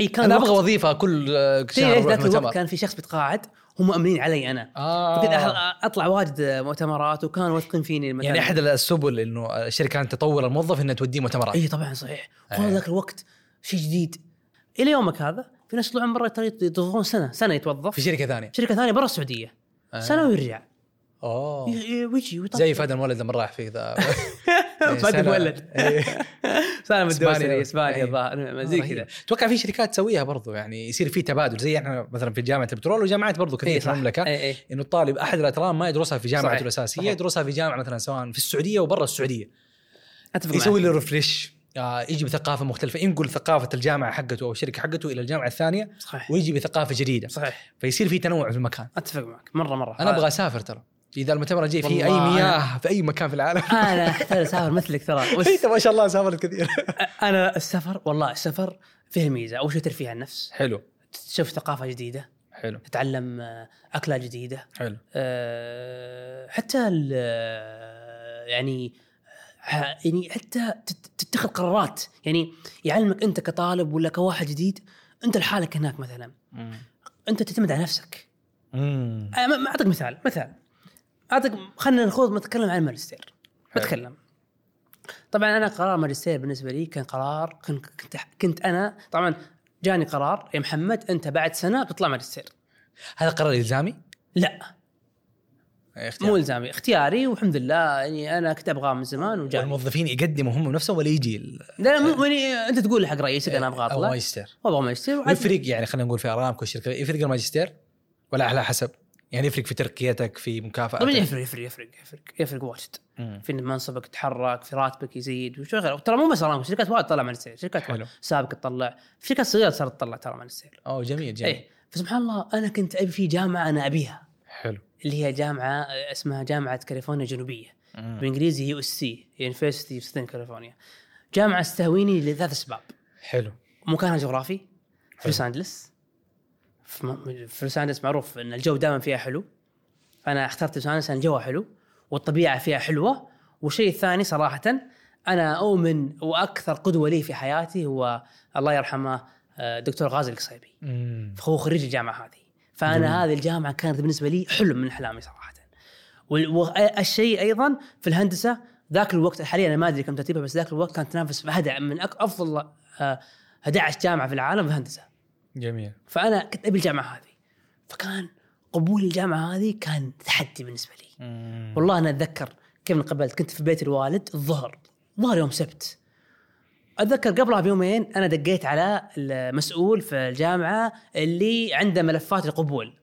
إيه كان أنا أبغى وظيفة كل في شهر أروح ذاك الوقت كان في شخص بيتقاعد هم مؤمنين علي أنا. آه. فكنت أطلع واجد مؤتمرات وكانوا واثقين فيني مثلا يعني أحد السبل إنه الشركة كانت تطور الموظف إنها توديه مؤتمرات. اي طبعا صحيح. خذ أيه. ذاك الوقت شيء جديد. إلى يومك هذا في ناس يطلعون برا يتوظفون سنة سنة يتوظف. في شركة ثانية. شركة ثانية برا السعودية. آه. سنة ويرجع. أوه. ويجي ويطلع زي فهد المولد لما راح في ذا. إيه. سنه من إسبانيا. الدوسري اسبانيا. الظاهر زي. كذا أتوقع في شركات تسويها برضو يعني يصير في تبادل زي إحنا مثلا في جامعة البترول وجامعات برضو كثير إيه في صح. المملكة إيه إيه. إنه الطالب أحد الأترام ما يدرسها في جامعته. الأساسية. يدرسها في جامعة مثلا سواء في السعودية وبرا السعودية أتفق يسوي. له refresh آه يجي بثقافة مختلفة ينقل ثقافة الجامعة حقته أو الشركة حقته إلى الجامعة الثانية صحيح ويجي بثقافة جديدة صحيح فيصير في تنوع في المكان أتفق معك مرة مرة أنا أبغى أسافر ترى اذا المؤتمر جاي فيه أي مياه في أي مكان في العالم. أنا احتاج اسافر مثلك ترى. بس انت ما شاء الله سافرت كثير. أنا السفر والله السفر فيه ميزة. أول شيء ترفيه عن النفس. حلو. تشوف ثقافة جديدة. حلو. تتعلم أكلات جديدة. حلو. آه، حتى ال- يعني يعني حتى تت- تتخذ قرارات. يعني يعلمك أنت كطالب ولا كواحد جديد أنت لحالك هناك مثلا. أنت تعتمد على نفسك. امم أعطيك مثال مثال. اعطيك خلينا نخوض نتكلم عن الماجستير. بتكلم طبعا أنا قرار ماجستير بالنسبة لي كان قرار كنت كنت, أنا طبعا جاني قرار يا محمد أنت بعد سنة بتطلع ماجستير. هذا قرار إلزامي؟ لا. اختيار. مو إلزامي اختياري والحمد لله يعني أنا كنت ابغاه من زمان وجاني. والموظفين يقدموا هم نفسهم ولا يجي ال- لا مو يعني أنت تقول حق رئيسك أنا أبغى أطلع. ماجستير. وابغى ماجستير يفرق يعني خلينا نقول في ارامكو الشركة يفرق الماجستير ولا على حسب؟ يعني يفرق في ترقيتك في مكافاه طبعا يفرق يفرق يفرق يفرق يفرق واجد. في إن منصبك يتحرك في راتبك يزيد وشغل ترى مو بس ارامكو شركات وايد تطلع ماجستير شركات حلو. سابق تطلع شركات صغيرة صارت تطلع ترى ماجستير أوه جميل جميل. إيه. فسبحان الله أنا كنت أبي في جامعة أنا أبيها. حلو. اللي هي جامعة اسمها جامعة كاليفورنيا الجنوبية. بالانجليزي USC University of Southern California جامعة استهويني لثلاث أسباب. حلو. مكانها جغرافي في لوس أنجلس. في في لوس أنجلس معروف إن الجو دائما فيها حلو. أنا اخترت لوس أنجلس لأن جوها حلو والطبيعة فيها حلوة. والشيء الثاني صراحة أنا أؤمن وأكثر قدوة لي في حياتي هو الله يرحمه آه، دكتور غازي القصيبي. امم هو خريج الجامعة هذه. فأنا هذه الجامعة كانت بالنسبة لي حلم من أحلامي صراحة. والشيء أيضا في الهندسة ذاك الوقت حاليا أنا ما أدري كم ترتيبها بس ذاك الوقت كانت تنافس هذي من أفضل آه، 11 جامعة في العالم في الهندسة. جميل. فأنا كنت أبي الجامعة هذه. فكان قبول الجامعة هذه كان تحدي بالنسبة لي. والله أنا أتذكر كيف انقبلت كنت في بيت الوالد الظهر. ظهر يوم سبت. أتذكر قبلها بيومين أنا دقيت على المسؤول في الجامعة اللي عنده ملفات القبول.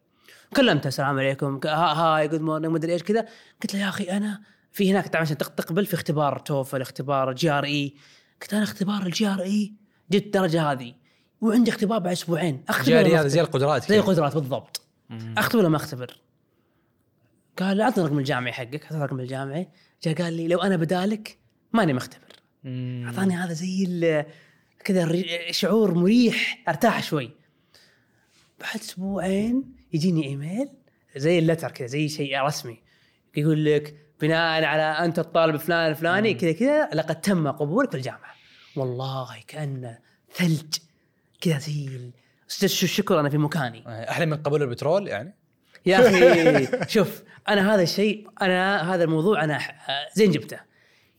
كلمته السلام عليكم. هاي جود مورنينج مدري إيش كذا. قلت له يا أخي أنا في هناك طبعا عشان تق- تقبل في اختبار TOEFL اختبار GRE قلت أنا اختبار ال GRE جبت الدرجه هذه. وعندي اختبار بعد أسبوعين. أختبر هذا زي القدرات زي. القدرات بالضبط. أختبر ولا ما أختبر؟ قال أعطني رقم الجامعي حقك أعطني رقم الجامعي. جاء قال لي لو أنا بدالك ماني مختبر. أعطاني هذا زي كذا شعور مريح أرتاح شوي. بعد أسبوعين يجيني إيميل زي اللتر كذا زي شيء رسمي. يقول لك بناء على أنت الطالب فلان الفلاني كذا كذا لقد تم قبولك في الجامعة. والله كأنه ثلج. كذا زي شو الشكر أنا في مكاني. أحلى من قبول البترول يعني؟ يا أخي شوف أنا هذا الشيء أنا هذا الموضوع أنا زين جبته.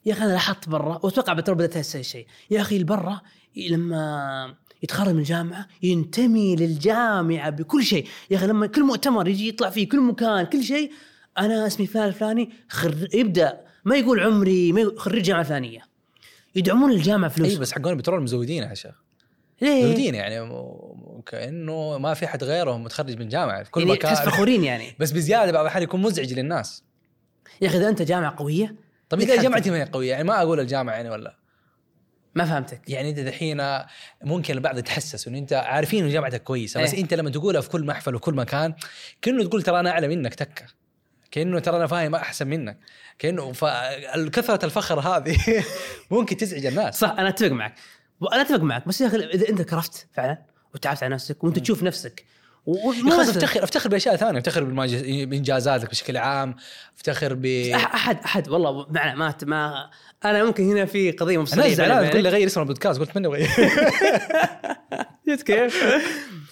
يا أخي أنا لاحظت برا وأتوقع بترول بدأت هذا الشيء يا أخي البرا لما يتخرج من الجامعة ينتمي للجامعة بكل شيء. يا أخي لما كل مؤتمر يجي يطلع فيه كل مكان كل شيء أنا اسمي فلان الفلاني خر... يبدأ ما يقول عمري ما يقول خريج جامعة فلانية. يدعمون الجامعة فلوس. اي بس حقون البترول مزودينها يا شيخ. ليه؟ مزودين يعني كأنه ما في حد غيرهم متخرج من جامعة في كل يعني مكان. فخورين يعني. بس بزيادة بعض الأحيان يكون مزعج للناس. يا أخي إذا أنت جامعة قوية طيب إذا جامعتي ما هي قوية يعني ما أقول الجامعة يعني ولا. ما فهمتك. يعني انت دحين ممكن البعض يتحسس انه أنت عارفين إنه جامعتك كويسة بس إيه. أنت لما تقولها في كل محفل وكل مكان كأنه تقول ترى أنا أعلى منك تكة. كأنه ترى أنا فاهم أحسن منك. كأنه فكثره الفخر هذه ممكن تزعج الناس. صح أنا أتفق معك. أنا أتفق معك بس يا أخي إذا أنت كرفت فعلا وتعبت على نفسك وأنت تشوف نفسك أس- افتخر أفتخر بأشياء ثانية. أفتخر بانجازاتك بشكل عام أفتخر ب احد أحد والله معنا ما ما أنا ممكن هنا في قضية مفصلية زعلانه تقول لي غير اسم البودكاست قلت من غير. شفت كيف؟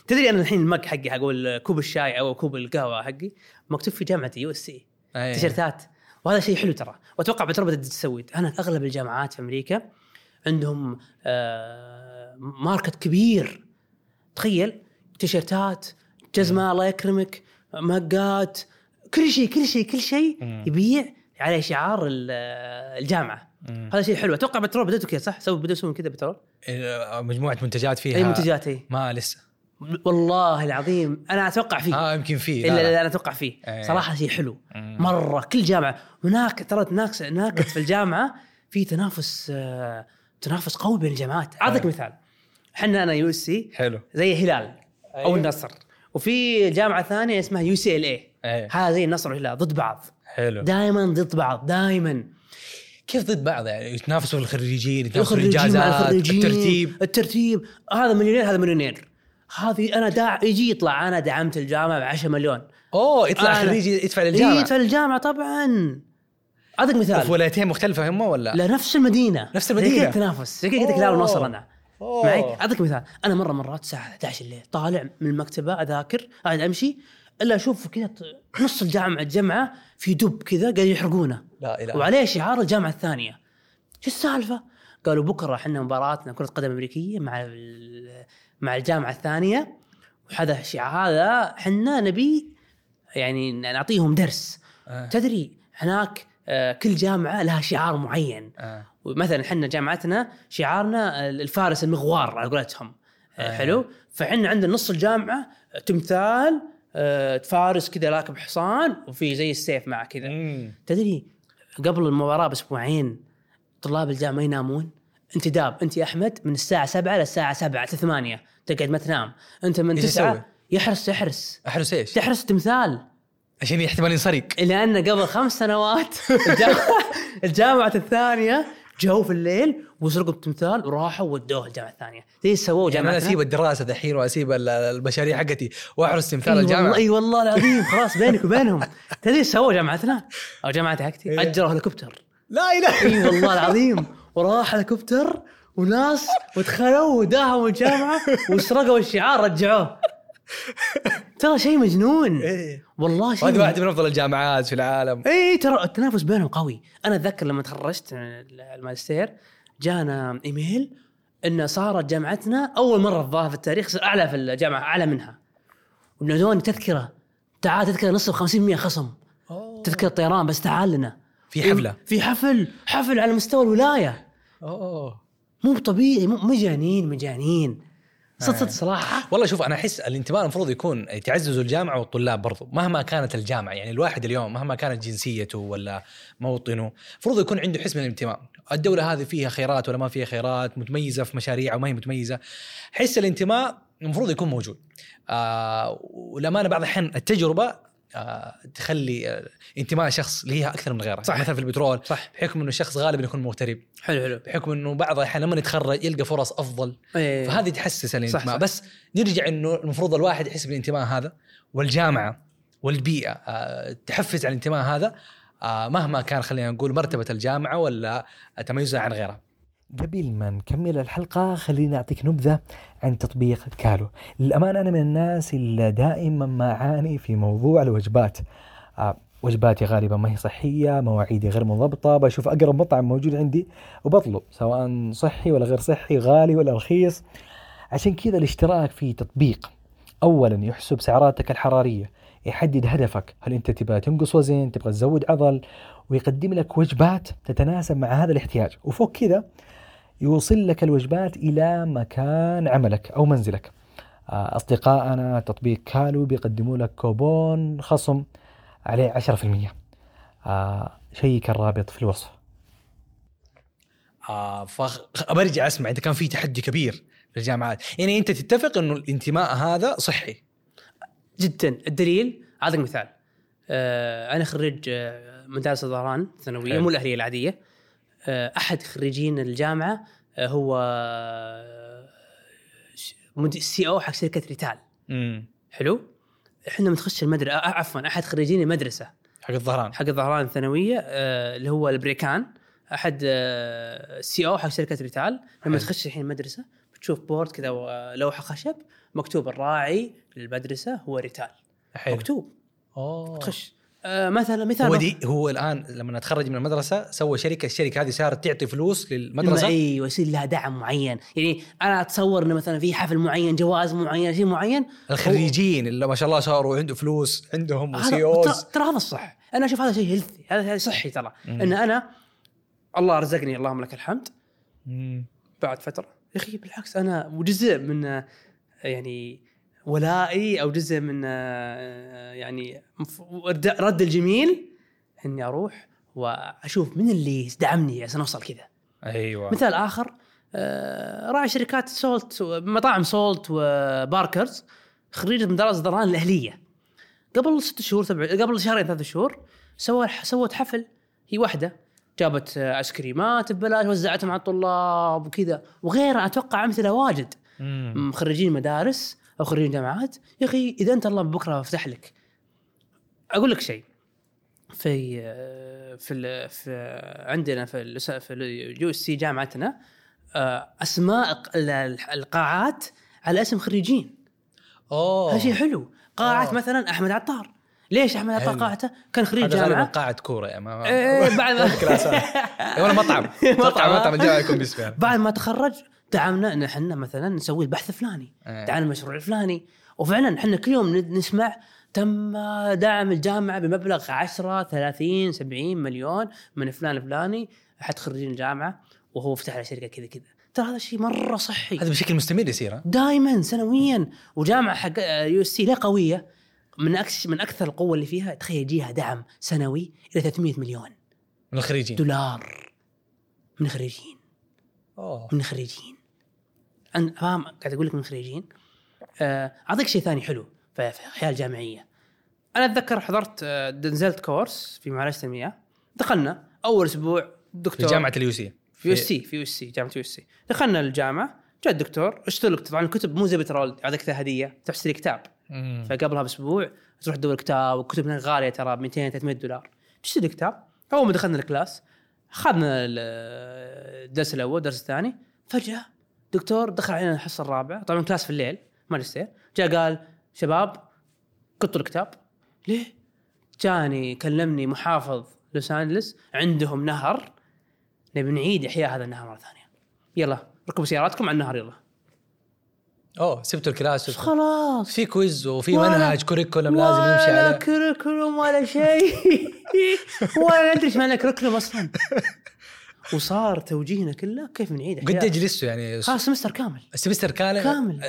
تدري أنا الحين ال mug حقي حق كوب الشاي أو كوب القهوة حقي مكتوب في جامعتي USC. تيشيرتات. وهذا شيء حلو ترى. وأتوقع بترول بدأت تسوي. أنا أغلب الجامعات في أمريكا عندهم آه market كبير تخيل تيشيرتات جزمة الله يكرمك mugات كل شيء كل شيء كل شيء مم. يبيع عليه شعار ال- الجامعة مم. هذا شيء حلو أتوقع بترول بدأتوا كذا صح؟ سووا يسوون كذا بترول؟ إيه، مجموعة منتجات فيها اي منتجات اي ما لسه والله العظيم أنا أتوقع فيه آه يمكن فيه لا لا, لا. أنا أتوقع فيه إيه. صراحة شيء حلو مم. مرة كل جامعة هناك ترى ناكس ناكس في الجامعة في تنافس آه، تنافس قوي بين الجامعات أعطيك إيه. مثال. إحنا أنا USC حلو. زي هلال أو أيوه. النصر. وفي جامعة ثانية اسمها يو سي إل اي إيه هذا زي النصر والهلال ضد بعض. حلو. دائما ضد بعض دائما كيف ضد بعض؟ يعني يتنافسوا الخريجين يتنافسوا الخريجين الترتيب. الترتيب. هذا مليونير هذا مليونير. هذه أنا داع يجي يطلع أنا دعمت الجامعة ب 10 مليون. أوه يطلع خريج يدفع للجامعة. يدفع الجامعة طبعا. أعطيك مثال في ولايتين مختلفة هم ولا؟ لا نفس المدينة نفس المدينة. زي كذا التنافس زي كذا قلت لك. هلال ونصر أنا. معي أعطيك مثال أنا مرة مرات الساعة 11 الليل طالع من المكتبة أذاكر قاعد أمشي إلا أشوف كذا نص الجامعة الجامعة في دب كذا قاعد يحرقونه لا إله وعليه شعار الجامعة الثانية شو السالفة؟ قالوا بكرة إحنا مباراتنا كرة قدم أمريكية مع مع الجامعة الثانية وهذا شعار هذا إحنا نبي يعني نعطيهم درس آه. تدري هناك كل جامعة لها شعار معين آه. ومثلا إحنا جامعتنا شعارنا الفارس المغوار على قولتهم آه. آه. حلو فاحنا عندنا نص الجامعة تمثال آه، فارس كذا راكب حصان وفي زي السيف معه كذا. تدري قبل المباراة بأسبوعين طلاب الجامعة ما ينامون انتداب انت يا أحمد من الساعة 7 للساعه 7 8 تقعد ما تنام انت من إيش 9 يسوي؟ يحرس تحرس احرس إيش؟ تحرس تمثال عشان احتمال ينسرق لأن قبل خمس سنوات الجامعة, الجامعة الثانية جو في الليل وسرقوا التمثال وراحوا ودوه الجامعة الثانية. زي سووه يعني أنا أسيب الدراسة دحين وأسيب ال- المشاريع حقتي وأحرس تمثال الجامعة والله إي والله العظيم خلاص بينك وبينهم. تدري إيش سووا جامعتنا؟ أو جامعتي حقتي؟ إيه. أجروا هليكوبتر. لا إله إي والله العظيم. وراح هليكوبتر وناس ودخلوا وداهموا الجامعة وسرقوا الشعار رجعوه. ترى شيء مجنون. إيه. والله شيء مجنون. واحدة من أفضل الجامعات في العالم. إي ترى التنافس بينهم قوي. أنا أتذكر لما تخرجت الماجستير جانا إيميل إن صارت جامعتنا أول مرة الظاهر في التاريخ أعلى في الجامعة أعلى منها. ونادوني تذكرة. تعال تذكرة نص 50% خصم. تذكرة طيران بس تعال لنا. في حفلة. في حفل حفل على مستوى الولاية. أوه. مو طبيعي مو مجانين مجانين. صدق صدق صراحة. والله شوف أنا أحس الانتماء المفروض يكون تعززوا الجامعة والطلاب برضو مهما كانت الجامعة يعني الواحد اليوم مهما كانت جنسيته ولا موطنه المفروض يكون عنده حس من الانتماء. الدولة هذه فيها خيرات ولا ما فيها خيرات متميزة في مشاريع أو ما هي متميزة. حس الانتماء المفروض يكون موجود. آه ولما بعض الأحيان التجربة تخلي آه انتماء شخص ليها أكثر من غيرها صح. مثلا في البترول صح بحكم إنه الشخص غالبا يكون مغترب حلو حلو بحكم إنه بعض الأحيان لما يتخرج يلقى فرص أفضل إيه. فهذه تحسس الانتماء صح. بس نرجع إنه المفروض الواحد يحس بالانتماء هذا والجامعة والبيئة آه، تحفز على الانتماء هذا آه، مهما كان خلينا نقول مرتبة الجامعة ولا تميزها عن غيرها. قبل ما نكمل الحلقة خليني أعطيك نبذة عن تطبيق كالو. للأمانة أنا من الناس اللي دائما ما أعاني في موضوع الوجبات. آه وجباتي غالبا ما هي صحية مواعيدي غير منضبطة بشوف أقرب مطعم موجود عندي وبطلب سواء صحي ولا غير صحي غالي ولا رخيص. عشان كذا الاشتراك في تطبيق أولا يحسب سعراتك الحرارية يحدد هدفك. هل أنت تبغى تنقص وزن تبغى تزود عضل ويقدم لك وجبات تتناسب مع هذا الاحتياج. وفوق كذا يوصل لك الوجبات إلى مكان عملك أو منزلك. آه، أصدقائنا تطبيق كالو بيقدموا لك كوبون خصم عليه 10% آه، شيك الرابط في الوصف. آه فخ... برجع أسمع إذا كان في تحدي كبير في الجامعات يعني أنت تتفق إنه الانتماء هذا صحي. جدا. الدليل اعطيك مثال آه أنا خريج آه، مدارس الظهران الثانوية حلو. مو الأهلية العادية. آه أحد خريجين الجامعة آه هو CEO حق شركة ريتال. حلو؟ إحنا بنخش المدرسة عفوا أحد خريجين المدرسة. حق الظهران. حق الظهران الثانوية آه اللي هو البريكان. أحد CEO حق شركة ريتال. لما. تخش الحين المدرسة بتشوف board كذا آه، لوحة خشب مكتوب الراعي للمدرسة هو ريتال. حلو. مكتوب. أوه. تخش. آه مثلا مثال هو دي هو الآن لما أتخرج من المدرسة سوى شركة الشركة هذه صارت تعطي فلوس للمدرسة. أيوه يصير لها دعم معين. يعني أنا أتصور إنه مثلا في حفل معين جواز معين شيء معين. الخريجين اللي ما شاء الله صاروا عنده فلوس عندهم وسي ترى اوز ترى هذا الصح. أنا أشوف هذا شيء هيلثي هذا صحي ترى. إن أنا الله رزقني اللهم لك الحمد. مم. بعد فترة يا أخي بالعكس أنا وجزء من يعني ولائي أو جزء من آه، يعني رد الجميل إني أروح وأشوف من اللي دعمني عشان أوصل كذا. أيوه. مثال آخر آه، راعي شركات سولت مطاعم سولت وباركرز خريج مدارس ظهران الأهلية. قبل ست شهور سبع قبل شهرين ثلاث شهور سوى سوت حفل. هي واحدة جابت آيس كريمات ببلاش وزعتهم على الطلاب وكذا. وغيرها أتوقع أمثلة واجد. مم. خريجين مدارس أو خريجين جامعات يا أخي إذا أنت الله بكرة فتح لك. أقول لك شيء. في في ال في عندنا في في ال USC جامعتنا آه، أسماء ال- القاعات على اسم خريجين. أوه. هذا شيء حلو. قاعه أوه. مثلا أحمد عطار. ليش أحمد عطار. قاعته؟ كان خريج هذا غالبا جامعه قاعة كورة يعني ما إيه، بعد ما ولا مطعم. مطعم. مطعم الجامعة يكون باسمه. بعد ما تخرج دعمنا إن إحنا مثلا نسوي البحث الفلاني إيه. دعمنا المشروع الفلاني. وفعلا إحنا كل يوم نسمع تم دعم الجامعة بمبلغ 10 30 70 مليون من فلان الفلاني أحد خريجين الجامعة وهو فتح على شركة كذا كذا. ترى هذا شيء مرة صحي. هذا بشكل مستمر يصير؟ دائما سنويا. وجامعة حق USC لا قوية. من أكس من أكثر القوة اللي فيها تخيل يجيها دعم سنوي إلى 300 مليون. من الخريجين. دولار. من خريجين أوه. من خريجين أنا فاهم؟ قاعد أقول لك من خريجين. آه، أعطيك شيء ثاني حلو في في الحياة الجامعية. أنا أتذكر حضرت آه، نزلت course في معالجه المياه. دخلنا أول أسبوع في دكتور جامعه اليوسي في يو سي في يو سي جامعة يو سي. دخلنا الجامعة جاء الدكتور اشتري لك طبعا الكتب مو زي بترول يعطيك هديه تشتري كتاب. فقبلها بأسبوع تروح تدور كتاب والكتب هناك غالية ترى ب 200 300 دولار. تشتري كتاب. أول ما دخلنا ال class اخذنا ال- الدرس الأول الدرس الثاني فجأة دكتور دخل علينا الحصة الرابعة. طبعا class في الليل ماجستير جاء قال شباب قطوا الكتاب. ليه؟ جاني كلمني محافظ لوس أنجلس عندهم نهر نبي نعيد إحياء هذا النهر مرة ثانية. يلا ركبوا سياراتكم على النهر يلا. أوه سبتوا ال class. خلاص؟ في quiz وفي ولا- منهج curriculum لازم يمشي ولا عليه. curriculum ولا شيء. ولا ندري إيش معنى curriculum أصلا. وصار توجيهنا كله كيف نعيد إحياء. جلستوا يعني؟ خلاص semester كامل. ال semester كامل؟ كامل.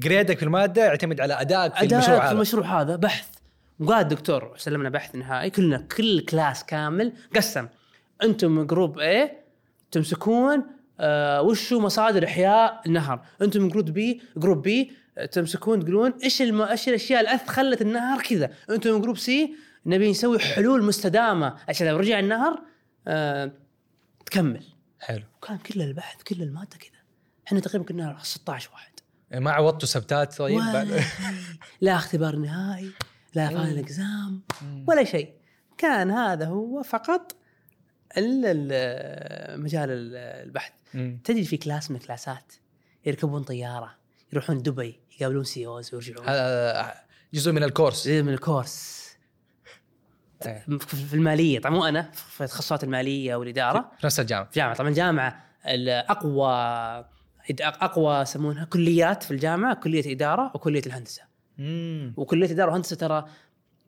gradeك في المادة يعتمد على أدائك في المشروع في هذا. المشروع هذا بحث. وقال الدكتور سلمنا بحث نهائي كلنا كل class كامل قسم. أنتم group A تمسكون آه وشو مصادر إحياء النهر؟ أنتم group B group B تمسكون تقولون إيش الم... إيش الأشياء اللي أث- خلت النهر كذا؟ أنتم group C نبي نسوي حلول مستدامة. عشان لو رجع النهر آه تكمل. حلو. وكان كل البحث كل الماده كذا. إحنا تقريبا كنا 16 واحد. ما عوضتوا سبتات طيب. لا اختبار نهائي لا final exam ولا شيء. كان هذا هو فقط ال- ال- مجال ال- البحث. تدري في class من الكلاسات يركبون طيارة يروحون دبي يقابلون CEOs ويرجعون. هذا جزء من ال course. زي من ال course. إيه. في المالية. طبعا مو أنا في التخصصات المالية والإدارة. في نفس الجامعة. في جامعة. طبعا الجامعة الأقوى أقوى يسمونها كليات في الجامعة كلية إدارة وكلية الهندسة. مم. وكلية إدارة وهندسة ترى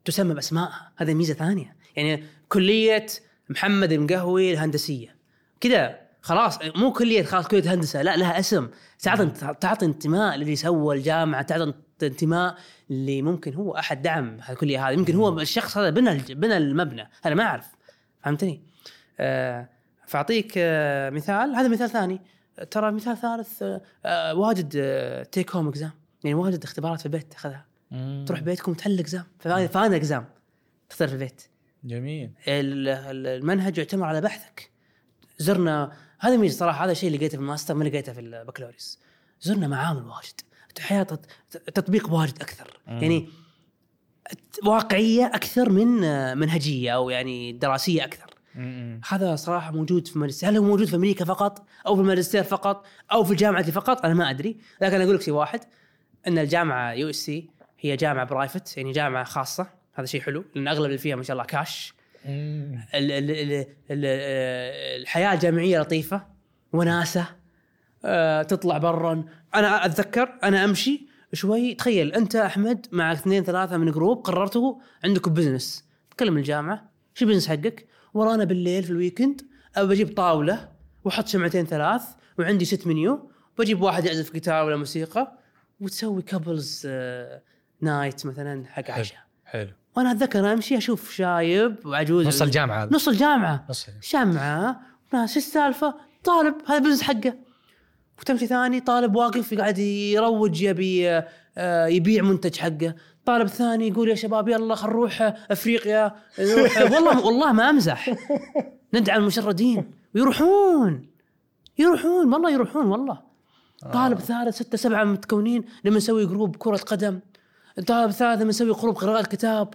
تسمى باسمائها هذه ميزة ثانية. يعني كلية محمد المقهوي الهندسية. كذا خلاص مو كلية خلاص كلية هندسة. لا لها اسم. تعطي تعطي انتماء للي سوى الجامعة تعطي انتماء اللي ممكن هو أحد دعم الكليه هذه. يمكن هو الشخص هذا بنى بنى المبنى. أنا ما أعرف. فهمتني؟ آه فأعطيك آه مثال. هذا مثال ثاني. ترى مثال ثالث آه واجد آه take home exam يعني واجد اختبارات في البيت تاخذها. تروح بيتكم تحل exam final exam تختار في البيت. جميل. ال- ال- المنهج يعتمد على بحثك. زرنا هذا ميزة صراحة. هذا الشيء اللي لقيته في الماستر ما لقيته في البكالوريوس زرنا معامل واجد. تط- تطبيق واجد أكثر. يعني واقعية أكثر من منهجية أو يعني دراسية أكثر. هذا صراحة موجود في الماجستير هل هو موجود في أمريكا فقط أو في الماجستير فقط أو في الجامعة فقط؟ أنا ما أدري. لكن أقول لك شيء واحد إن الجامعة USC هي جامعة private يعني جامعة خاصة. هذا شيء حلو لأن أغلب اللي فيها ما شاء الله كاش ال ال ال ال الحياة الجامعية لطيفة وناسة آه، تطلع برا أنا أتذكر أنا أمشي شوي تخيل أنت أحمد مع اثنين ثلاثة من group قررتوا عندكم business تكلم الجامعة شو ال business حقك؟ ورانا بالليل في ال weekend بجيب طاولة وأحط شمعتين ثلاث وعندي set menu بجيب واحد يعزف جيتار ولا موسيقى وتسوي couples night مثلا حق عشاء. حلو. وأنا أتذكر أمشي أشوف شايب وعجوز نص الجامعة نص الجامعة. نص شمعة ناس السالفة؟ طالب هذا business حقه. وتمشي ثاني طالب واقف قاعد يروج يبي آه، يبيع منتج حقه. طالب ثاني يقول يا شباب يلا خل نروح أفريقيا نروح. والله والله ما أمزح. ندعم المشردين. ويروحون. يروحون والله يروحون والله. طالب ثالث ستة سبعة متكونين. لما نسوي group كرة قدم. طالب ثالث لما نسوي group قراءة كتاب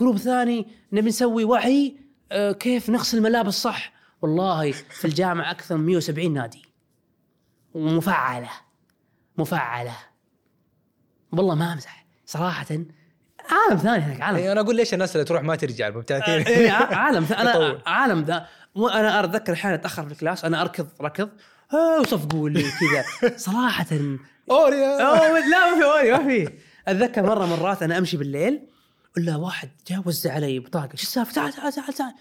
group ثاني نبي نسوي وعي آه، كيف نغسل الملابس صح. والله في الجامعة أكثر من 170 نادي. ومفعلة. مفعلة. والله ما أمزح. صراحة عالم ثاني هناك عالم. اي أنا أقول ليش الناس اللي تروح ما ترجع المبتعثين؟ إيه، ع- عالم أنا. عالم ذا. وأنا أتذكر أحيانا أتأخر في ال class أنا أركض ركض. آه، وصفقوا لي كذا. صراحة. اوريا أوه لا ما في اوري ما في. أتذكر مرة مرات أنا أمشي بالليل إلا واحد جاء وزع علي بطاقة. شو السالفة؟ تعال تعال تعال تعال.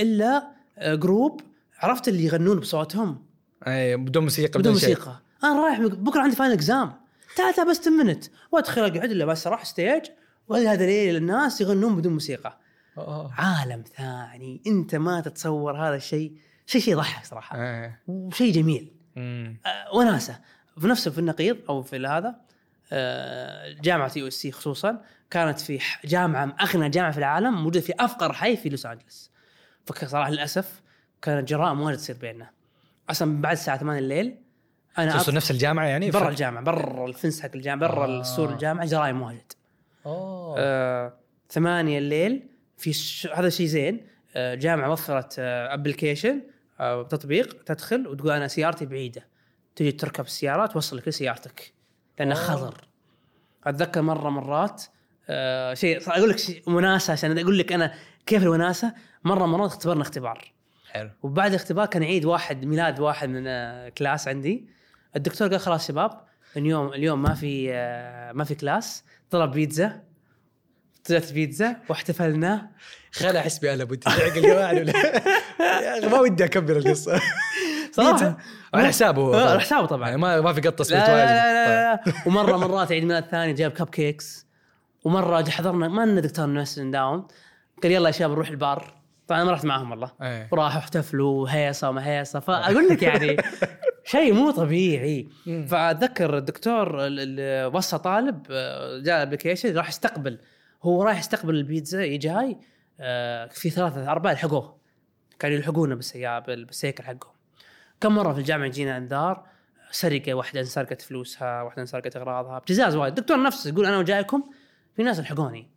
إلا آه، group عرفت اللي يغنون بصوتهم. أي بدون موسيقى بدون شيء. موسيقى. أنا رايح بكرة عندي final exam تعال تعال بس 10 minutes وادخل أقعد إلا بس أروح stage وهذا ليل الناس يغنون بدون موسيقى. أوه. عالم ثاني. أنت ما تتصور هذا الشيء. شيء شيء يضحك صراحة. وشيء جميل. آه، وناسة. في نفس في النقيض أو في هذا آه، جامعة USC خصوصا كانت في جامعة أغنى جامعة في العالم موجودة في أفقر حي في لوس أنجلس. فصراحه للأسف كانت جرائم واجد تصير بيننا. أصلا بعد الساعة 8 الليل أنا أط- نفس الجامعة يعني؟ برا الجامعة برا ال fence حق الجامعة برا آه. السور الجامعة جرائم واجد أوه. آه، ثمانية الليل في ش... هذا شيء زين. آه، جامعة وفرت application آه تطبيق تدخل وتقول أنا سيارتي بعيدة. تجي تركب السيارة توصلك لسيارتك لأنه خطر. أتذكر مرة مرات آه شيء أقول لك شيء وناسة عشان أقول لك أنا كيف الوناسة. مرة مرات اختبرنا اختبار. حلو. وبعد الاختبار كان عيد واحد ميلاد واحد من آه، class عندي. الدكتور قال خلاص شباب اليوم اليوم ما في آه، ما في class. طلب بيتزا. طلعت بيتزا واحتفلنا. خل أحس بألا بدي يا أخي ما ودي اكبر القصة. صراحة. على حسابه هو. آه،. على حسابه طبعا. يعني ما ما في قطة لا سويت لا, واجد لا, لا, لا. ومرة مرات عيد ميلاد ثاني جاب cupcakes ومرة حضرنا ما لنا دكتور ناس نداوم قال يلا يا شباب نروح البار. طبعا أنا ما رحت معاهم والله. إيه. وراحوا احتفلوا وهيصة وما هيصة. فأقول لك يعني شيء مو طبيعي. فأتذكر الدكتور ال- ال- وصى طالب آه، جاء ال application راح يستقبل. هو رايح يستقبل البيتزا جاي آه، في ثلاثة أربعة لحقوه. كانوا يلحقونا بالسيارة بال- بالسيكل حقهم. كم مرة في الجامعة يجينا أنذار سرقة واحدة انسرقت فلوسها واحدة انسرقت أغراضها ابتزاز وايد. الدكتور نفسه يقول أنا وجايكم في ناس لحقوني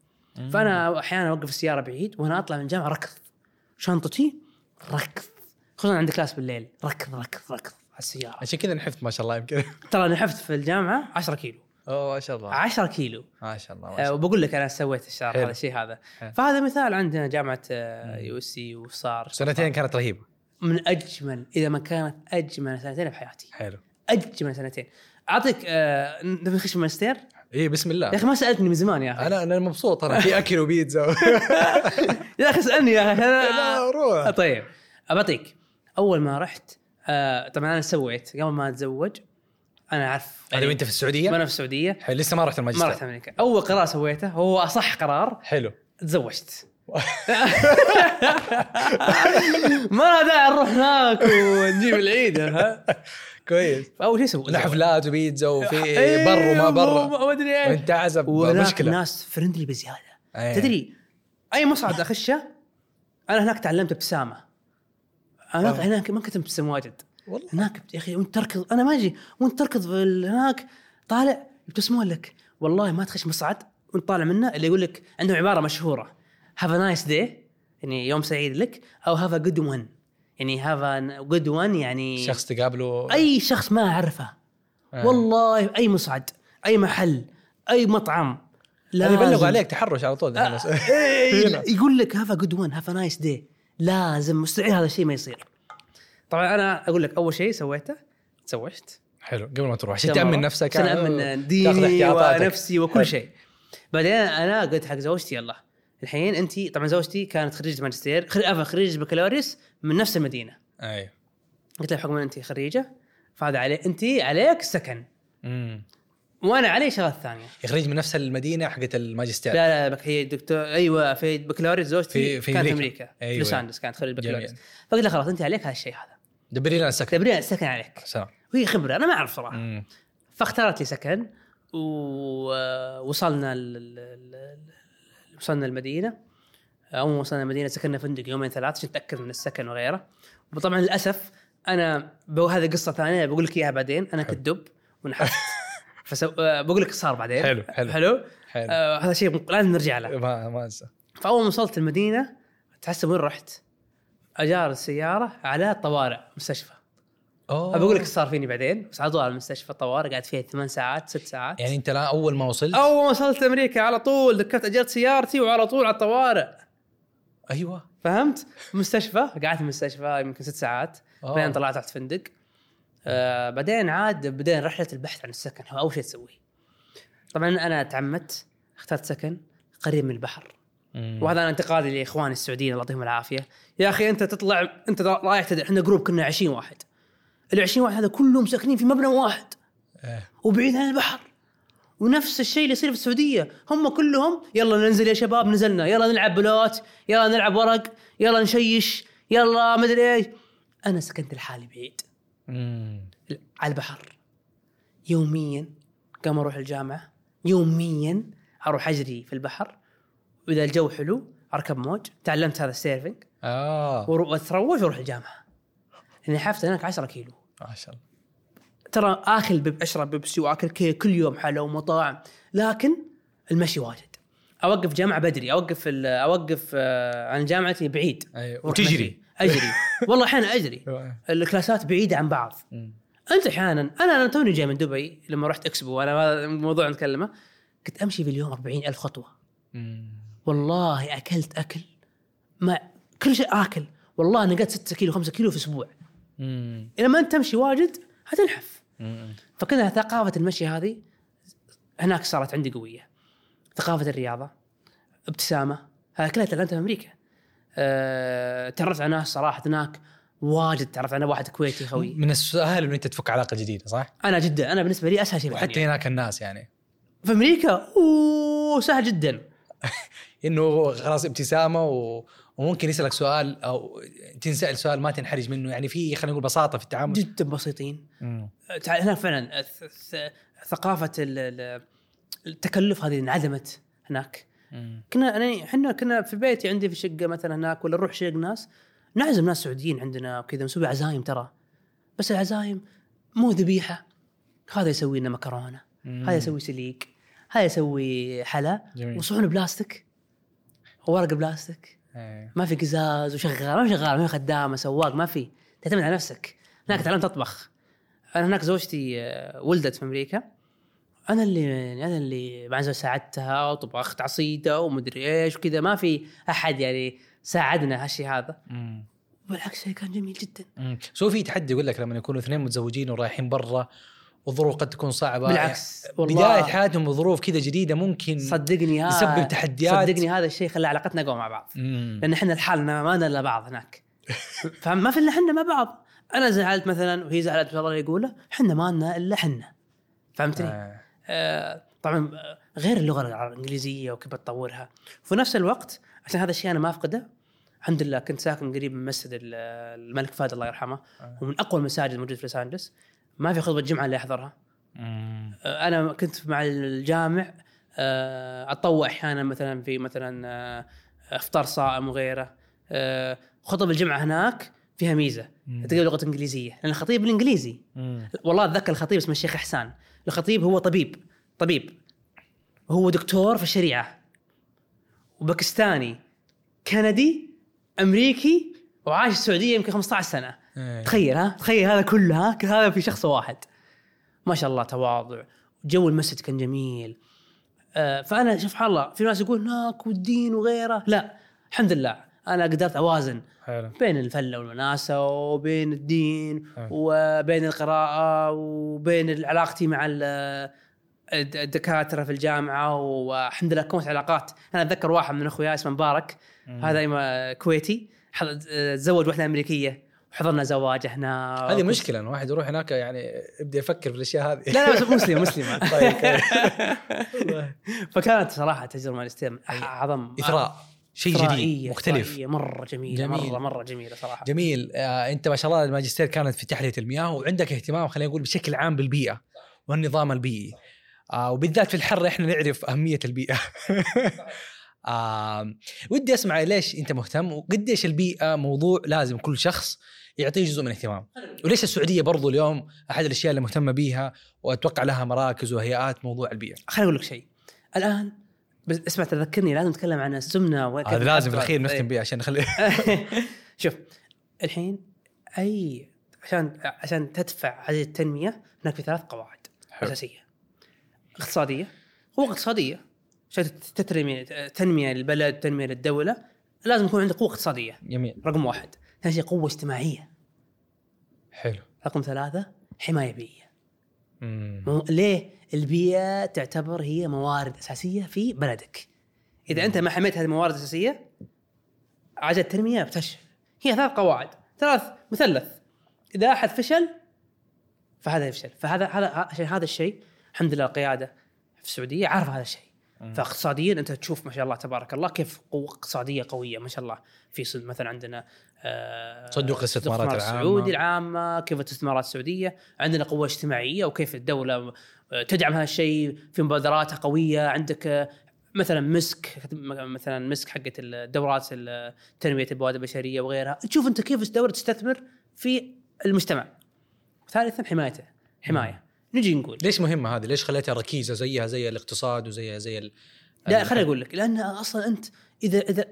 فأنا أحيانا أوقف السيارة بعيد وأنا أطلع من الجامعة ركض شنطتي ركض. خصوصا عندي class بالليل. ركض ركض ركض. على السيارة. عشان كذا نحفت ما شاء الله يمكن. ترى أنا نحفت في الجامعة 10 كيلو. أوه ما شاء الله. 10 كيلو. ما شاء الله ما آه، شاء الله. وبقول لك أنا سويت الشهر. هذا الشيء هذا. فهذا مثال عندنا جامعة USC وصار. سنتين كانت رهيبة. من أجمل إذا ما كانت أجمل سنتين بحياتي. حلو. أجمل سنتين. أعطيك آه نبي نخش الماجستير اي بسم الله. يا أخي ما سألتني من زمان يا أخي. أنا أنا مبسوط أنا في أكل وبيتزا. يا أخي اسألني يا أخي. لا أنا... روح طيب. أبطيك. أول ما رحت آه طبعا أنا سويت قبل ما أتزوج أنا أعرف هذا وأنت في السعودية؟ وأنا في السعودية. حلو لسه ما رحت ما الماجستير رحت أمريكا. أول قرار سويته هو أصح قرار. حلو. تزوجت. ما داعي نروح هناك ونجيب العيد ها؟ كويس. فاول شيء لا حفلات وبيتزا وفي إيه، بر وما برا. ما أدري إيش. وأنت عزب مشكلة. ناس فرندلي بزيادة. أيه. تدري أي مصعد أخشه؟ أنا هناك تعلمت ابتسامه هناك آه. هناك ما كنت مبتسم واجد. والله. هناك يا أخي وأنت تركض أنا ما أجي وأنت تركض هناك طالع يبتسمون لك. والله ما تخش مصعد وأنت طالع منه اللي يقول لك عندهم عبارة مشهورة. have a nice day يعني يوم سعيد لك أو have a good one يعني have a good one يعني شخص تقابله. أي شخص ما أعرفه. آه. والله أي مصعد أي محل أي مطعم. يبلغوا لازم- عليك تحرش على طول. آه،. إيه،. يقول لك have good one have nice day لازم مستحيل هذا الشيء ما يصير. طبعا أنا أقول لك أول شيء سويته تزوجت حلو قبل ما تروح. عشان. تأمن نفسك. عشان آه، امن تاخذ ديني. ونفسي وكل. شيء. بعدين أنا قلت حق زوجتي يلا. الحين انت طبعا زوجتي كانت خريجة ماجستير خريجه عفوا خريجة بكالوريوس من نفس المدينة. أيوه قلت لها بحكم إن أنت خريجة فهذا عليك أنت عليك سكن. امم وأنا علي شغلات ثانية. يخرج من نفس المدينة حقت الماجستير. لا لا هي دكتور أيوه في بكالوريوس زوجتي في- في كانت في أمريكا. أمريكا. أيوة. في لوس أنجلوس كانت خريج بكالوريوس. فقلت لها خلاص أنت عليك هذا الشيء هذا. دبري لنا سكن. تبرين السكن عليك. سلام. وهي خبرة أنا ما أعرف صراحة. مم. فاختارت لي سكن ووصلنا وصلنا المدينة. أول ما وصلنا المدينة سكننا فندق يومين ثلاث عشان نتاكد من السكن وغيره. وطبعا للأسف أنا هذه قصة ثانية بقول لك إياها بعدين. أنا كنت دب ونحفت فسو... آه، بقول لك صار بعدين. حلو، حلو. حلو؟ حلو. آه هذا شيء لازم نرجع له. ما ما أنسى. فأول ما وصلت المدينة تحسب وين رحت؟ أجار السيارة على طوارئ مستشفى. اوه بقول لك إيش صار فيني بعدين بس على طول على المستشفى طوارئ قعدت فيها ثمان ساعات ست ساعات. يعني أنت لا أول ما وصلت؟ أول ما وصلت أمريكا على طول دكرت أجرت سيارتي وعلى طول على الطوارئ. أيوه. فهمت؟ مستشفى قعدت في المستشفى يمكن ست ساعات. بعدين طلعت تحت فندق. آه بعدين عاد بدينا رحلة البحث عن السكن هو أول شيء تسويه. طبعا أنا تعمدت اخترت سكن قريب من البحر. مم. وهذا أنا انتقادي لإخواني السعوديين الله يعطيهم العافية. يا أخي أنت تطلع أنت رايح تدري إحنا group كنا 20 واحد. ال 20 واحد هذا كلهم ساكنين في مبنى واحد. إيه. وبعيد عن البحر. ونفس الشيء اللي يصير في السعودية. هم كلهم يلا ننزل يا شباب نزلنا. يلا نلعب بلوت يلا نلعب ورق يلا نشيش يلا مدري إيش. أنا سكنت لحالي بعيد. على البحر. يوميا قام أروح الجامعة. يوميا أروح أجري في البحر. وإذا الجو حلو أركب موج. تعلمت هذا ال surfing آه. واتروش وأروح الجامعة. لاني حافظ هناك 10 كيلو. ما شاء الله. ترى اكل اشرب بيبسي واكل كيك كل يوم حلا ومطاعم. لكن المشي واجد. أوقف جامعة بدري أوقف أوقف آه، عن جامعتي بعيد. وأروح وتجري. أجري. والله أحيانا أجري. أيوة. ال classات بعيدة عن بعض. أنت أحيانا أنا أنا توني جاي من دبي لما رحت إكسبو أنا هذا الموضوع نتكلمه. كنت أمشي في اليوم 40 ألف خطوة. والله أكلت أكل ما كل شيء آكل. والله نقصت 6 كيلو 5 كيلو في أسبوع. مم. لما أنت تمشي واجد حتنحف مم. فكذا ثقافة المشي هذه هناك صارت عندي قوية ثقافة الرياضة ابتسامة هذا كلها تعلمتها في أمريكا أه تعرفت على ناس صراحة هناك واجد تعرفت على واحد كويتي خوي من السهل ان أنت تفك علاقة جديدة صح؟ أنا جدا أنا بالنسبة لي أسهل شيء وحتى. هناك الناس يعني في أمريكا أوه سهل جدا إنه خلاص ابتسامة و... وممكن يسألك سؤال أو تنسأل سؤال ما تنحرج منه. يعني في خلينا نقول بساطة في التعامل. جدا بسيطين. هناك فعلا ثقافة ال- ال- التكلف هذه انعدمت هناك. مم. كنا انا إحنا كنا في بيتي عندي في الشقه مثلا هناك ولا نروح شق ناس نعزم ناس سعوديين عندنا وكذا نسوي عزايم ترى. بس العزايم مو ذبيحة. هذا يسوي لنا مكرونة. هذا يسوي سليك هذا يسوي حلا. وصحون بلاستيك وورق بلاستيك. إيه. ما في قزاز وشغال ما في شغال ما في خدامة سواق ما في. تعتمد على نفسك. هناك تعلمت أطبخ. أنا هناك زوجتي آه، ولدت في أمريكا. أنا اللي أنا اللي مع ساعدتها وطبخت عصيدة ومدري إيش وكذا. ما في أحد يعني ساعدنا هالشيء هذا. مم. بالعكس شيء كان جميل جدا. سو في تحدي يقول لك لما يكونوا اثنين متزوجين ورايحين برا والظروف قد تكون صعبة بالعكس يعني والله. بداية حياتهم بظروف كذا جديدة ممكن صدقني هذا يسبب تحديات. صدقني هذا الشيء خلى علاقتنا قوى مع بعض مم. لأن إحنا لحالنا ما لنا إلا بعض هناك فما في إلا إحنا مع بعض أنا زعلت مثلا وهي زعلت الله يقوله إحنا ما لنا إلا إحنا فهمتني؟ آه. آه طبعا آه، غير اللغة الإنجليزية وكيف تطورها في نفس الوقت عشان هذا الشيء أنا ما أفقده الحمد لله كنت ساكن قريب من مسجد ال- الملك فهد الله يرحمه آه. ومن أقوى المساجد الموجودة في لوس أنجلوس ما في خطبة جمعة اللي أحضرها. آه، أنا كنت مع الجامع آه، اتطوع أحيانا مثلا في مثلا آه، إفطار صائم وغيره. آه، خطب الجمعة هناك فيها ميزة. تلقى لغة إنجليزية لأن الخطيب بالإنجليزي. والله أتذكر الخطيب اسمه الشيخ إحسان. الخطيب هو طبيب طبيب. هو دكتور في الشريعة. وباكستاني كندي أمريكي وعايش السعودية يمكن 15 سنة. إيه. تخيل ها؟ تخيل هذا كله ها؟ هذا في شخص واحد. ما شاء الله تواضع. جو المسجد كان جميل. آه، فأنا سبحان الله في ناس يقول هناك والدين وغيره. لا الحمد لله. أنا قدرت أوازن حلو. بين الفله والوناسه وبين الدين حلو. وبين القراءة وبين علاقتي مع ال- الد- الدكاترة في الجامعة والحمد لله كونت علاقات. أنا أتذكر واحد من أخوياي اسمه مبارك. هذا كويتي. حض- تزوج واحدة أمريكية. وحضرنا زواجه هنا هذه مشكلة إن واحد يروح هناك يعني يبدأ يفكر في الأشياء هذه. لا لا بس مسلم مسلمة طيب. فكانت صراحة تجربة ماجستير من أعظم. إثراء شيء جديد مختلف. مرة جميلة جميل. مره مرة جميلة صراحة. جميل. آه، أنت ما شاء الله الماجستير كانت في تحلية المياه وعندك اهتمام خلينا نقول بشكل عام بالبيئة والنظام البيئي. آه وبالذات في الحر إحنا نعرف أهمية البيئة. آه ودي أسمع ليش أنت مهتم وقديش البيئة موضوع لازم كل شخص يعطيه جزء من اهتمام وليش السعودية برضو اليوم أحد الأشياء اللي مهتمة بيها وأتوقع لها مراكز وهيئات موضوع البيئة خليني أقول لك شيء الآن بس اسمع تذكرني لازم نتكلم عن السمنة هذا لازم في تأثر. الأخير نختم إيه. بيها عشان نخلي شوف الحين أي عشان عشان تدفع هذه التنمية هناك في ثلاث قواعد حلو. أساسية اقتصادية قوه اقتصادية تترمي تنمية للبلد تنمية للدولة لازم يكون عندك قوة اقتصادية جميل رقم واحد ثاني شيء قوة اجتماعية حلو رقم ثلاثة حماية بيئية مم. ليه؟ البيئة تعتبر هي موارد أساسية في بلدك. إذا أنت ما حميت هذه الموارد الأساسية عجلة التنمية بتفشل. هي ثلاث قواعد، ثلاث مثلث. إذا أحد فشل فهذا يفشل، فهذا هذا هذا الشيء الحمد لله القيادة في السعودية عارفة هذا الشيء. فاقتصاديا أنت تشوف ما شاء الله تبارك الله كيف قوه اقتصادية قوية ما شاء الله. في مثلا عندنا آه، صندوق الاستثمارات الاستثمار العامة. السعودي العامة كيف الاستثمارات السعودية. عندنا قوة اجتماعية وكيف الدولة آه، تدعم هذا الشيء في مبادراتها قوية. عندك آه، مثلا مسك مثلا مسك حقت الدورات ال- تنميه الموارد البشرية وغيرها. تشوف أنت كيف الدولة تستثمر في المجتمع. ثالثا حمايته. حماية. نجي نقول ليش مهمة هذه؟ ليش خليتها ركيزة زيها زي الاقتصاد وزيها زي ال... لا خليني أقول لك لأن أصلا أنت إذا إذا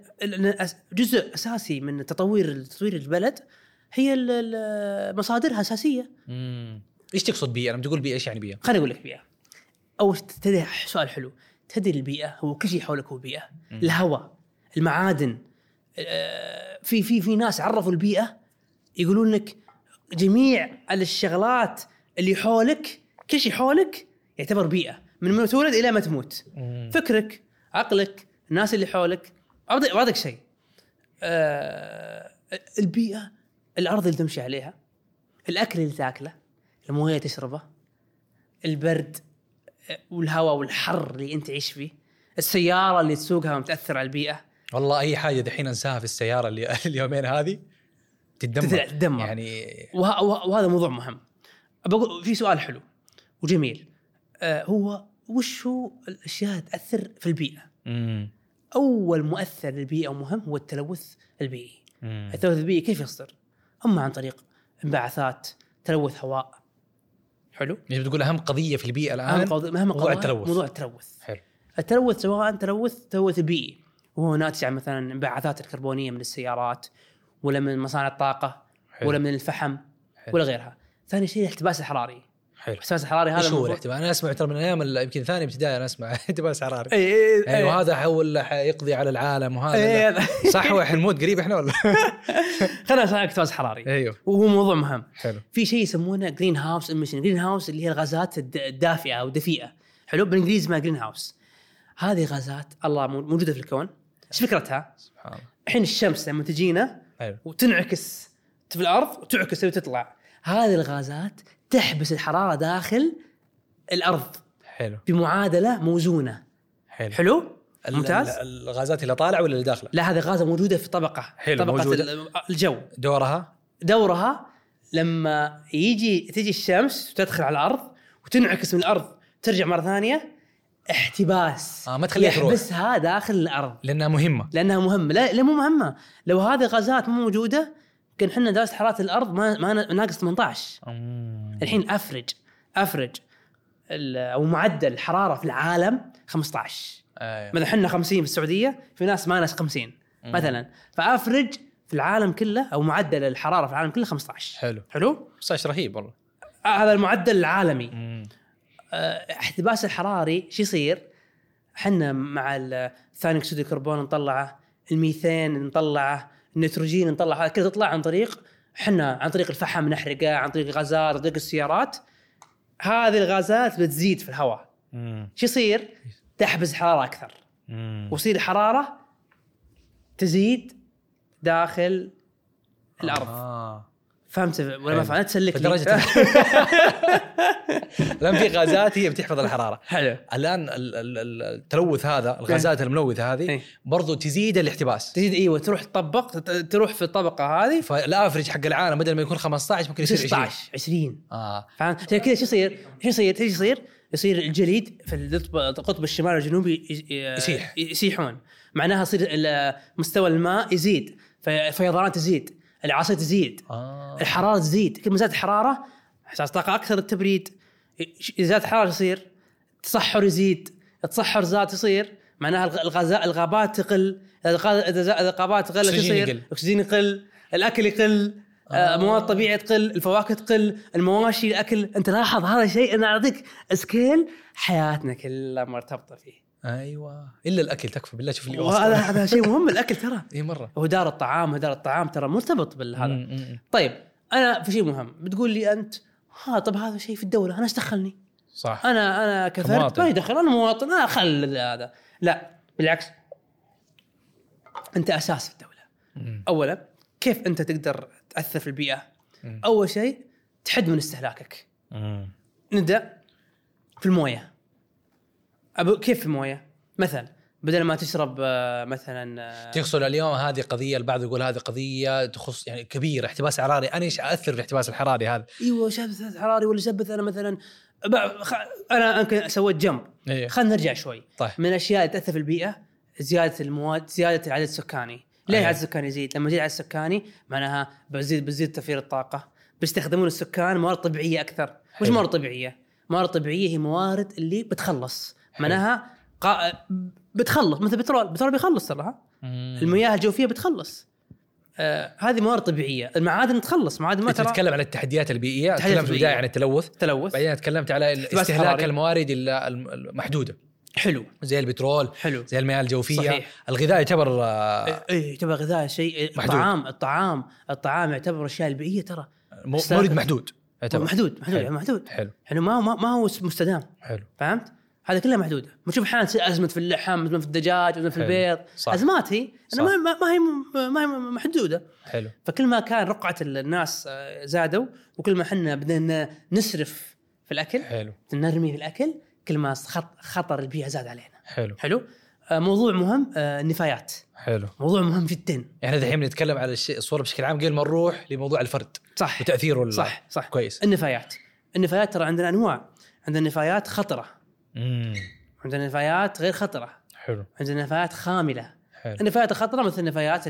جزء أساسي من تطوير تطوير البلد هي مصادرها أساسية مم. إيش تقصد بيئة؟ لما تقول بيئة إيش يعني بيئة؟ خليني أقول لك بيئة أو تدري سؤال حلو تدري البيئة هو كل شيء حولك هو بيئة الهواء المعادن آه، في في في ناس عرفوا البيئة يقولون لك جميع الشغلات اللي حولك كل شيء حولك يعتبر بيئة من ما تولد إلى ما تموت. فكرك عقلك الناس اللي حولك. بعطيك شيء آه البيئة الأرض اللي تمشي عليها الأكل اللي تاكله الموية اللي تشربه البرد والهواء والحر اللي أنت تعيش فيه السيارة اللي تسوقها متاثر على البيئة. والله أي حاجة دحين أنساها في السيارة اللي اليومين هذه تتدمر- تتدمر. يعني وه- وه- وهذا موضوع مهم. بقول في سؤال حلو. وجميل. آه هو وش هو الاشياء تأثر في البيئة؟ مم. أول مؤثر للبيئة ومهم هو التلوث البيئي. مم. التلوث البيئي كيف يصدر؟ أما عن طريق انبعاثات تلوث هواء. حلو؟ يعني بتقول أهم قضية في البيئة الآن أهم قضية أهم موضوع التلوث. موضوع التلوث. حلو. التلوث سواء تلوث تلوث بيئي. وهو ناتج عن مثلا انبعاثات الكربونية من السيارات ولا من مصانع الطاقة حلو. ولا من الفحم حلو. ولا غيرها. ثاني شيء الاحتباس الحراري. حلو. الاحتباس الحراري هذا موضوع- الاحتمال؟ أنا أسمع ترى من أيام يمكن ثاني ابتدائي أنا أسمع. احتباس حراري. إي إي يعني اي وهذا حول حيقضي على العالم وهذا؟ إيه. لا. صح هو حنموت قريب إحنا ولا؟ خلينا نسمع احتباس حراري. أيوه. وهو موضوع مهم. حلو. في شيء يسمونه greenhouse emission greenhouse اللي هي الغازات الد- الدافئة أو الدفيئه حلو؟ بالإنجليزي اسمها greenhouse هذه غازات الله مو- موجودة في الكون. إيش فكرتها؟ سبحان الله. الحين الشمس لما تجينا وتنعكس في الأرض وتعكس وتطلع. هذه الغازات تحبس الحرارة داخل الأرض. حلو. بمعادله موزونة. حلو. حلو؟ ممتاز؟ ال- الغازات اللي طالعة ولا اللي داخلة؟ لا هذه غازة موجودة في طبقة. حلو، طبقة موجودة. ال- الجو. دورها؟ دورها لما يجي تجي الشمس وتدخل على الأرض وتنعكس من الأرض ترجع مرة ثانية احتباس. آه، ما تخليها تروح. يحبسها داخل الأرض. لأنها مهمة. لأنها مهمة. لا, لا مو مهمة. لو هذه الغازات مو موجودة كان إحنا درجه حرارة الأرض ما ما ناقص 18 الحين افرج average أو معدل الحراره في العالم 15 أيوه. مثلا إحنا 50 في السعودية في ناس ما ناس 50 مثلا. ف average في العالم كله أو معدل الحرارة في العالم كله 15 حلو. حلو؟ صايش رهيب والله. آه هذا المعدل العالمي. مم. آه، احتباس الحراري شو يصير؟ إحنا مع ثاني أكسيد الكربون نطلعه، الميثان نطلعه، النيتروجين نطلع هذا كله تطلع عن طريق إحنا عن طريق الفحم نحرقه، عن طريق الغازات، عن طريق السيارات. هذه الغازات بتزيد في الهواء. شو يصير؟ تحبس حرارة أكثر،. وتصير الحراره تزيد داخل الأرض. آه. فهمت ولا ما؟ تسلك لي. فدرجة الآن في غازات هي بتحفظ الحرارة حلو الآن ال- ال- ال- التلوث هذا الغازات الملوثة هذه إيه. برضو تزيد الاحتباس تزيد إيوه تروح تطبق تروح في الطبقة هذه فالافرج حق العالم بدل ما يكون 15 ممكن يصير 20 16 20 آه فهمت؟ عشان كذا شو يصير؟ شو يصير؟ إيش يصير؟ يصير الجليد في القطب الشمالي والجنوبي يسيح. يسيحون معناها يصير مستوى الماء يزيد في- الفيضانات تزيد الاعاصير تزيد آه. الحرارة تزيد. كل ما زادت الحراره إحساس طاقة أكثر التبريد إذا زادت الحراره يصير تصحر يزيد التصحر زاد يصير. معناها الغ- الغازات الغابات تقل الغاز- إذا الغابات أكسجين يصير؟ الاكسجين يقل الأكل يقل آه. مواد طبيعيه تقل الفواكه تقل المواشي الأكل. أنت لاحظ هذا الشيء؟ أنا أعطيك سكيل حياتنا كلها مرتبطة فيه. أيوه إلا الأكل تكفى بالله شوف اللي وصل هذا شيء مهم الأكل ترى اي مرة هو دار الطعام دار الطعام ترى مرتبط بالهذا. طيب أنا في شيء مهم بتقول لي أنت ها طب هذا شيء في الدولة أنا إيش دخلني؟ صح أنا أنا كفرد. ما يدخل أنا مواطن أنا خل هذا لا بالعكس أنت أساس في الدولة مم. اولا كيف أنت تقدر تأثر في البيئة؟ مم. أول شيء تحد من استهلاكك. نبدأ في الموية أبو كيف في المويه؟ مثلا بدل ما تشرب آه، مثلا آه، تغسل اليوم هذه قضية البعض يقول هذه قضية تخص يعني كبيرة احتباس حراري. أنا إيش اثر في الاحتباس الحراري هذا؟ إيوه شبث حراري ولا شبث أنا مثلا أنا يمكن سويت جنب إيه. خلينا نرجع شوي. طيب. من الأشياء اللي تأثر في البيئة زيادة المواد زيادة العدد السكاني. ليه أيوة. العدد السكاني يزيد؟ لما يزيد العدد السكاني معناها بزيد بزيد توفير الطاقة. بيستخدمون السكان موارد طبيعية أكثر. وش حلو. موارد طبيعية؟ موارد طبيعية هي موارد اللي بتخلص. معناها قا... بتخلص. مثل البترول البترول بيخلص ترى. المياه الجوفية بتخلص. آه هذه موارد طبيعية. المعادن تخلص. معادن ما ترى تتكلم عن التحديات البيئية. تكلمت في البدايه. عن التلوث. تلوث. بعدين تكلمت على استهلاك. الموارد ال- الم- المحدودة. حلو. زي البترول حلو. زي المياه الجوفية. صحيح. الغذاء يعتبر آه، إيه يعتبر غذاء شيء. محدود. الطعام الطعام الطعام يعتبر الاشياء البيئية ترى. مورد محدود. يعتبر. محدود محدود حلو. محدود. حلو. يعني ما ما, ما هو مستدام. حلو. فهمت؟ هذا كلها محدودة. بنشوف أحيانا تصير أزمة في اللحم أزمة في الدجاج أزمة في. البيض. صح. أزمات هي. صح. أنا ما, هي ما هي محدودة. حلو. فكل ما كان رقعة الناس آه، زادوا وكل ما إحنا بدنا نسرف في الأكل حلو. نرمي في الأكل كل ما خط- خطر البيئة زاد علينا. حلو. حلو. آه، موضوع مهم آه، النفايات. حلو. موضوع مهم جدا. يعني الحين بنتكلم على الشيء الصورة بشكل عام قبل ما نروح لموضوع الفرد. صح. وتأثيره صح صح. كويس. النفايات. النفايات ترى عندنا أنواع. عندنا نفايات خطرة. امم عندنا نفايات غير خطرة. حلو. عندنا نفايات خاملة. حلو. النفايات الخطره مثل نفايات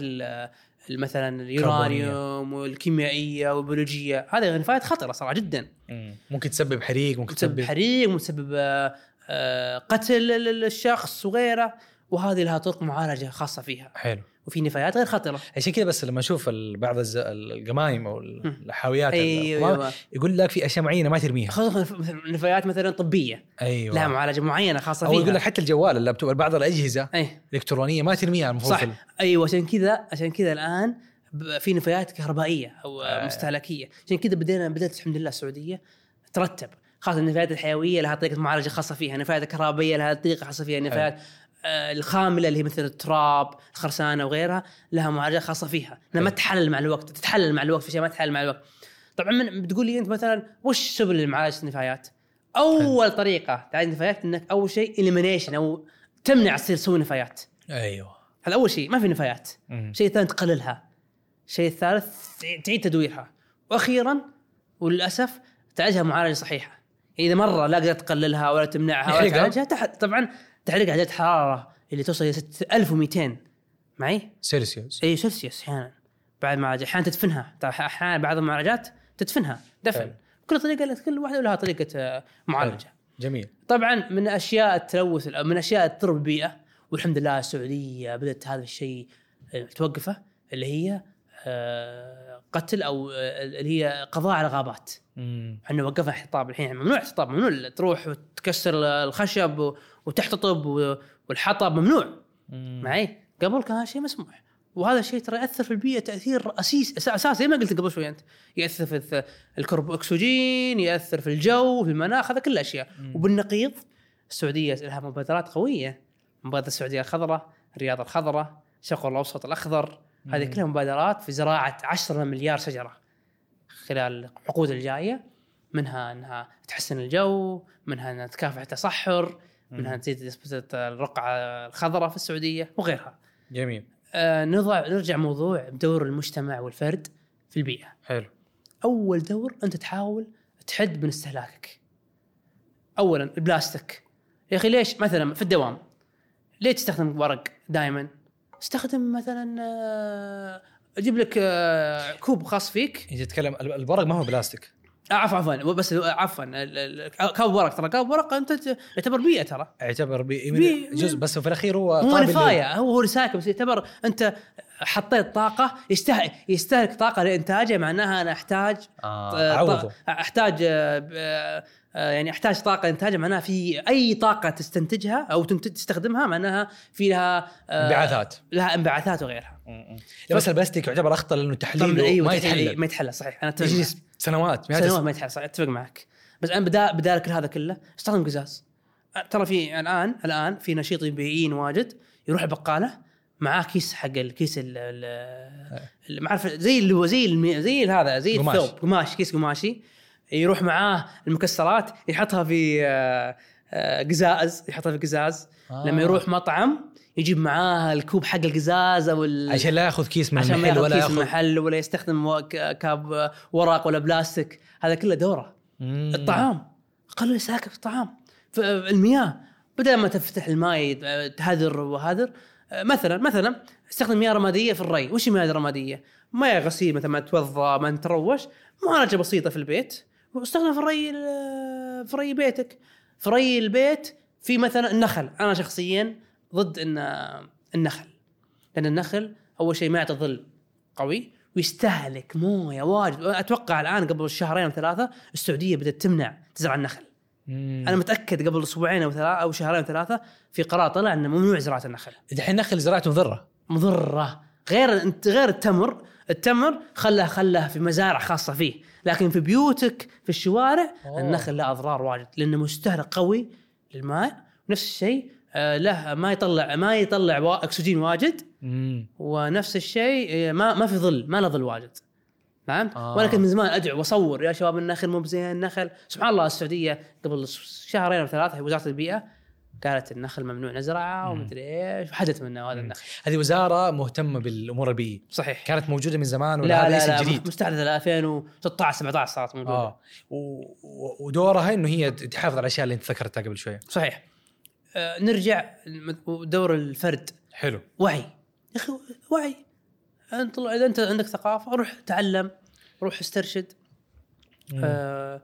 مثلا اليورانيوم والكيميائية والبيولوجية. هذه نفايات خطرة صراحة جدا. مم. ممكن تسبب حريق ممكن تسبب تسبب حريق وتسبب آه، آه، قتل ال- ال- الشخص وغيره. وهذه لها طرق معالجة خاصة فيها. حلو. وفي نفايات غير خطرة. عشان كذا بس لما أشوف بعض القمايم أو الحاويات أيوه. القمامة، يقول لك في أشياء معينة ما ترميها. مثل نفايات مثلا طبية. أيوه. لها معالجة معينة خاصة أو فيها. يقول لك حتى الجوال اللابتوب بعض الأجهزة أي. الالكترونيه ما ترميها المفروض صح. أيوه عشان كذا عشان كذا الآن في نفايات كهربائية أو آه. آه. مستهلكية. عشان كذا بدينا بدأت الحمد لله السعودية ترتب. خاصة النفايات الحيوية لها طريقة معالجة خاصة فيها، النفايات الكهربائيه لها طريقة خاصة فيها، النفايات آه، الخاملة اللي هي مثل التراب الخرسانة وغيرها لها معالجات خاصة فيها إنها ما حلو. تتحلل مع الوقت تتحلل مع الوقت في شيء ما تتحلل مع الوقت طبعا من بتقول لي أنت مثلا وش سبل لمعالجه النفايات؟ أول طريقة تعالج النفايات إنك أول شيء اليمينيشن أو تمنع تصير تسوي نفايات أيوه هذا أول شيء ما في نفايات مم. الشيء الثاني تقللها الشيء الثالث تعيد تدويرها وأخيرا وللأسف تعالجها معالجة صحيحة إذا مرة لا قدرت تقللها ولا تمنعها ولا نحرقها؟ تعالجها تح... طبعا على درجه حرارة اللي توصل إلى 1200 معي؟ سيلسيوس. إي سلسيوس أحيانا. بعد ما أحيانا تدفنها. ترى أحيانا بعض المعالجات تدفنها. دفن. حلو. كل طريقة كل واحدة لها طريقة آه، معالجة. جميل. طبعا من أشياء التلوث من أشياء تضر بالبيئه والحمد لله السعودية بدأت هذا الشيء آه، توقفه اللي هي آه، قتل أو اللي هي قضاء على الغابات. إحنا وقفنا احتطاب الحين. ممنوع احتطاب ممنوع تروح وتكسر الخشب وتحتطب والحطب ممنوع. مم. معي؟ قبل كان شيء مسموح. وهذا الشيء ترى يأثر في البيئة تأثير اساسي اساسي زي ما قلت قبل شوي أنت. يأثر في الكرب اكسجين يأثر في الجو في المناخ هذا كل اشياء وبالنقيض السعودية لها مبادرات قوية. مبادرة السعودية الخضراء الرياض الخضراء الشرق الاوسط الأخضر. هذه كلها مبادرات في زراعة 10 مليار شجرة خلال العقود الجاية. منها إنها تحسن الجو منها إنها تكافح التصحر. منها نسبه الرقعة الخضراء في السعودية وغيرها. جميل. آه نضع نرجع موضوع دور المجتمع والفرد في البيئة. حلو. أول دور أنت تحاول تحد من استهلاكك. اولا البلاستيك يا أخي ليش؟ مثلا في الدوام. ليه تستخدم ورق دائما استخدم مثلا آه، أجيب لك آه، كوب خاص فيك. انت تتكلم ال- الورق ما هو بلاستيك. عفوا عفوا بس عفوا cup ورق ترى cup ورق انت يعتبر بيئة ترى. يعتبر بي... بي- جزء بس في الأخير هو لل- نفايه هو هو recycle بس يعتبر انت حطيت طاقة يستهلك يستهلك طاقة لإنتاجه معناها أنا أحتاج آه. أحتاج آه، آه، يعني أحتاج طاقة انتاجها معناها في أي طاقة تستنتجها أو تستخدمها معناها في لها آه، انبعاثات. لها انبعاثات وغيرها. بس البلاستيك يعتبر أخطر لأنه تحليله أيوة، ما يتحلل. ما يتحلل صحيح. أنا. سنوات سنوات ما صحيح أتفق معك بس أنا بدال بدال كل هذا كله استخدم قزاز ترى في الان الآن في نشيطين بيئيين واجد يروح البقالة معاه كيس حق الكيس ال ما أعرف زي اللي هو زي المي- زي هذا زي قماش. الثوب قماش كيس قماشي يروح معاه المكسرات يحطها في آه، آه، قزاز يحطها في قزاز آه. لما يروح مطعم يجيب معاه الكوب حق القزاز أو ال- عشان لا ياخذ كيس من عشان ما المحل ياخذ ولا كيس محل ولا يستخدم cup ورق ولا بلاستيك. هذا كله دوره. مم. الطعام. قلل ساكب الطعام. المياه. بدل ما تفتح الماء آه، تهذر وهذر مثلا مثلا استخدم مياه رمادية في الري. وش المياه الرماديه؟ مياه غسيل مثلا ما توضى ما تروش معالجه بسيطة في البيت. واستخدم في الري ال- في ري بيتك. في ري البيت في مثلا النخل. أنا شخصيا ضد ان النخل. لأن النخل أول شيء ما يعطي ظل قوي ويستهلك موية واجد. أتوقع الآن قبل شهرين أو ثلاثة السعودية بدأت تمنع تزرع النخل. مم. أنا متأكد قبل أسبوعين أو ثلاثة أو شهرين أو ثلاثة في قرار طلع إنه ممنوع زراعه النخل. دحين نخل زراعته مضرة. مضرة. غير انت غير التمر. التمر خله خله في مزارع خاصة فيه. لكن في بيوتك في الشوارع أوه. النخل له أضرار واجد. لأنه مستهلك قوي للماء. نفس الشيء له ما يطلع ما يطلع أكسجين واجد. مم. ونفس الشيء آه، ما ما في ظل ما له ظل واجد. فهمت؟ آه. آه. وأنا كنت من زمان أدعو وأصور يا شباب النخل مو بزين النخل سبحان الله السعودية قبل شهرين أو ثلاثة وزارة البيئة قالت النخل ممنوع نزرعه ومدري إيش وحدث منه هذا النخل هذه وزارة مهتمة بالأمور البيئية. صحيح. كانت موجودة من زمان ولا لا هذا لا لا جديد مستحدثه ل 2016 17 صارت موجودة. و... و- ودورها إنه هي تحافظ على الأشياء اللي أنت ذكرتها قبل شوية صحيح. آه نرجع دور الفرد. حلو. وعي. يا أخي وعي. أنت إذا أنت عندك ثقافة روح تعلم روح استرشد. آه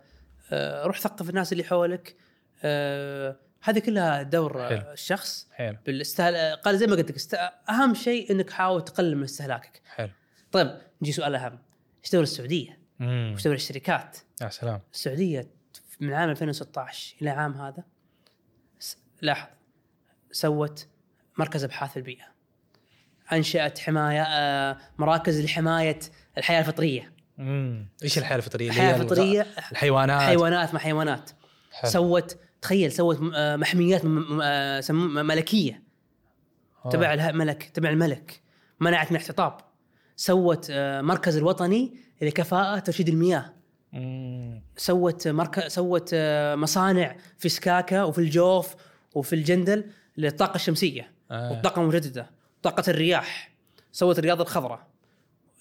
آه روح ثقف الناس اللي حولك. آه هذه كلها دور حلو. آه، الشخص. حلو. بالاستهل قال زي ما قلت لك است... أهم شيء إنك حاول تقلل من استهلاكك. حلو. طيب نجي سؤال أهم. إيش دور السعودية؟ إيش دور الشركات؟ يا سلام. السعودية من عام 2016 إلى عام هذا لاحظ سوت مركز أبحاث البيئة أنشأت حماية آه، مراكز لحماية الحياة الفطرية. امم إيش الحياة الفطرية؟ الحياة الفطرية الحيوانات. حيوانات مع حيوانات. حلو. سوت تخيل سوت آه، محميات آه، ملكية. تبع لها ملك تبع الملك. منعت من الاحتطاب. سوت مركز الوطني لكفاءة ترشيد المياه. مم. سوت مركز سوت مصانع في سكاكا وفي الجوف وفي الجندل للطاقة الشمسية آه. والطاقة المجددة طاقة الرياح سوت الرياض الخضراء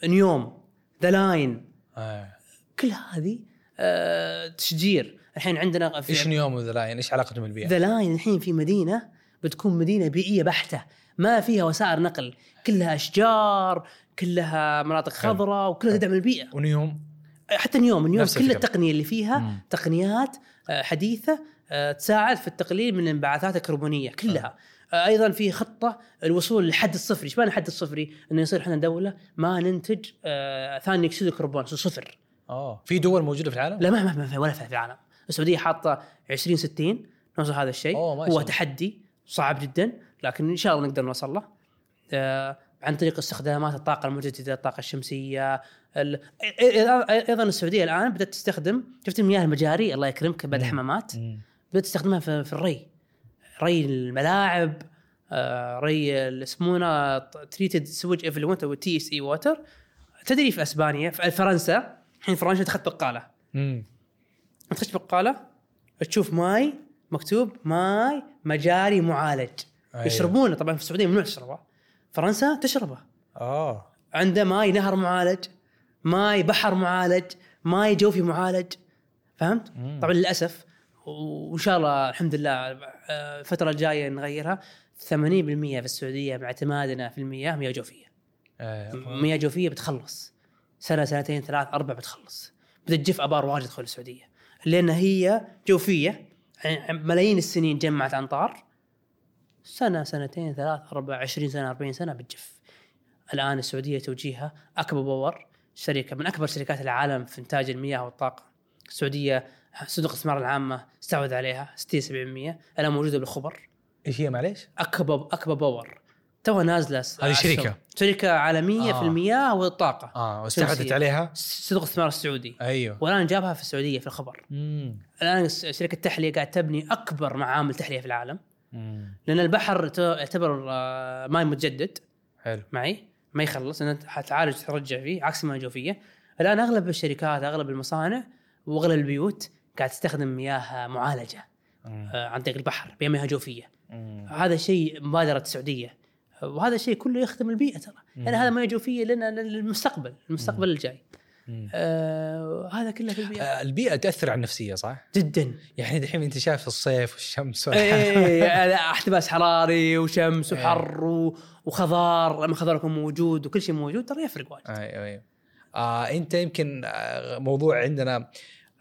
نيوم The Line آه. كل هذه آه، تشجير الحين عندنا في إيش نيوم و The Line إيش علاقتهم بالبيئه؟ ذا لاين الحين في مدينة بتكون مدينة بيئية بحتة ما فيها وسائل نقل كلها أشجار كلها مناطق. خضراء وكلها تدعم البيئة ونيوم حتى اليوم نفس كل الفكرة. التقنية اللي فيها مم. تقنيات آه، حديثة تساعد في التقليل من الانبعاثات الكربونيه كلها آه، أيضا في خطة الوصول للحد الصفري، إيش معنى الحد الصفري؟ إنه يصير إحنا دولة ما ننتج آه، ثاني أكسيد الكربون صفر. آه في دول موجودة في العالم؟ لا ما ما ما في ولا في العالم السعودية حاطة 2060 نوصل هذا الشيء هو. تحدي صعب جدا لكن إن شاء الله نقدر نوصل له آه عن طريق استخدامات الطاقة المجددة الطاقة الشمسية ال... أيضا السعودية الآن بدأت تستخدم شفت المياه المجاري الله يكرمك بعد. الحمامات مم. بدأت تستخدمها في, في الري ري الملاعب آه، ري ال- يسمونه treated sewage effluent أو TSE water تدري في أسبانيا في فرنسا الحين فرنسا دخلت بقالة مم. تخش بقالة تشوف ماي مكتوب ماي مجاري معالج أيوه. يشربونه طبعا في السعودية ممنوع تشربه فرنسا تشربه آه عنده ماي نهر معالج ماي بحر معالج ماي جوفي معالج فهمت مم. طبعا للأسف وإن شاء الله الحمد لله آه، الفترة الجاية نغيرها. 80% في السعودية باعتمادنا في المياه مياه جوفية. آه. مياه جوفية بتخلص. سنة سنتين ثلاث أربع بتخلص. بتجف أبار واجد تدخل السعودية. لأن هي جوفية يعني ملايين السنين جمعت أمطار. سنة سنتين ثلاث أربع عشرين سنة 40 سنة بتجف. الآن السعودية توجيهها أكوا باور شركة من أكبر شركات العالم في إنتاج المياه والطاقة. السعودية صندوق الاستثمار العامه استحوذ عليها 60 70% الان موجودة بالخبر إيش هي معليش؟ اكوا اكوا باور توها نازلة هذه. شركة. شركة عالمية آه. في المياه والطاقة آه واستحوذت. عليها صندوق الاستثمار السعودي أيوه والآن جابها في السعودية في الخبر مم. الآن شركة تحلية قاعد تبني أكبر معامل تحلية في العالم مم. لأن البحر يعتبر آه، ماء متجدد حلو معي ما يخلص انت حتعالج ترجع فيه عكس المياه الجوفيه الآن أغلب الشركات أغلب المصانع وأغلب البيوت قاعد تستخدم مياه معالجة. آه، عن طريق البحر بمياه جوفية. مم. هذا شيء مبادرة السعودية. وهذا الشيء كله يخدم البيئة ترى. يعني هذا مياه جوفيه لنا للمستقبل المستقبل الجاي. آه هذا كله في البيئة. آه، البيئة تأثر على النفسية صح؟ جدا. يعني دحين أنت شايف الصيف والشمس إيه احتباس حراري وشمس إيه. وحر وخضار. لما خضار يكون موجود وكل شيء موجود ترى يفرق واجد. أيوه أيوه. آه أنت يمكن آه، موضوع عندنا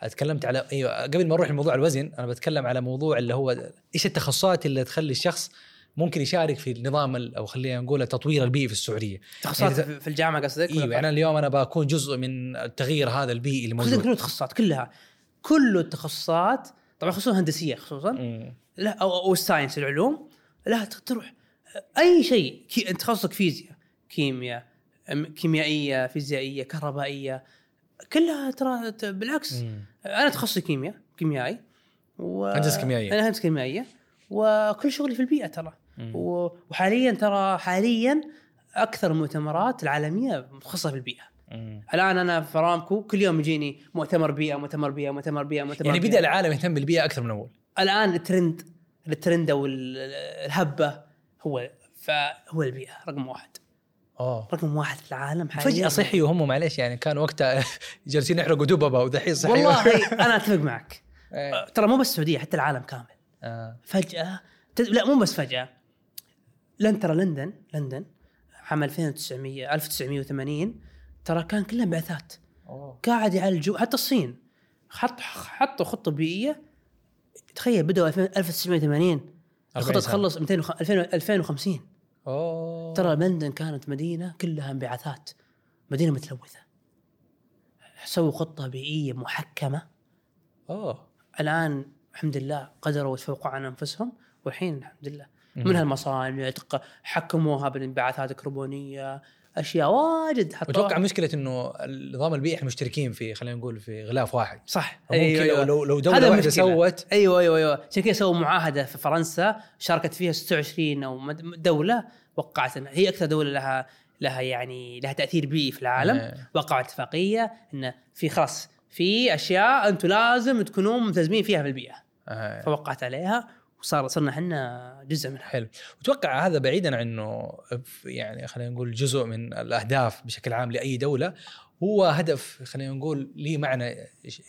تكلمت على أيوه قبل ما أروح لموضوع الوزن أنا بتكلم على موضوع اللي هو إيش التخصصات اللي تخلي الشخص ممكن يشارك في النظام ال- أو خلينا نقول التطوير البيئي في السعودية. تخصصات يعني في- الجامعة قصدك أيوه يعني أنا اليوم أنا بكون جزء من التغيير هذا البيئي اللي موجود كل التخصصات كلها. كل التخصصات طبعا خصوصا الهندسيه خصوصا. مم. لا أو, أو الساينس العلوم. لا تروح. أي شيء كي تخصصك فيزياء كيمياء كيميائية فيزيائية كهربائية. كلها ترى بالعكس مم. أنا تخصصي كيمياء كيميائي و... هندسة كيميائية. أنا هندسة كيميائية وكل شغلي في البيئة ترى. و- وحاليا ترى حاليا أكثر المؤتمرات العالمية متخصصه في البيئة مم. الآن أنا في ارامكو كل يوم يجيني مؤتمر بيئة مؤتمر بيئة مؤتمر بيئة مؤتمر يعني. بدأ العالم يهتم بالبيئة أكثر من أول الآن الترند الترند أو ال- الهبة هو فهو البيئة رقم واحد اوه رقم واحد في العالم حاليا. فجأة صحي وهم معليش يعني كان وقتها جالسين يحرقوا دببه ودحين صحي والله أنا أتفق معك. إيه. ترى مو بس السعودية حتى العالم كامل. آه. تد... لا مو بس فجأة. لن ترى لندن لندن عام 2900 1980 ترى كان كلها بعثات. أوه. قاعد يعالجوا حتى الصين. حط حطوا خطة بيئية. تخيل بدأوا 2000 1980 40 الخطة سنة. تخلص 200 وخ- 2000 2050 أوه. ترى لندن كانت مدينة كلها انبعاثات مدينة متلوثة. سووا خطة بيئية محكمة. أوه. الآن الحمد لله قدروا يتفوقوا عن أنفسهم والحين الحمد لله. مم. منها المصانع تق- حكموها بالانبعاثات الكربونية أشياء واجد حطوها. وأتوقع مشكلة إنه النظام البيئي إحنا مشتركين في خلينا نقول في غلاف واحد. صح. ممكن لو لو, لو دولة واحدة. سوت أيوه أيوه أيوه. عشان كذا سووا معاهدة في فرنسا شاركت فيها 26 أو دولة وقعت. هي أكثر دولة لها لها يعني لها تأثير بيئي في العالم. إيه. وقعوا اتفاقية انه في خلاص في أشياء أنتم لازم تكونون ملتزمين فيها في البيئة. آه. فوقعت عليها. وصار صرنا إحنا جزء منها حلو. واتوقع هذا بعيدا عن إنه يعني خلينا نقول جزء من الأهداف بشكل عام لأي دولة هو هدف خلينا نقول ليه معنى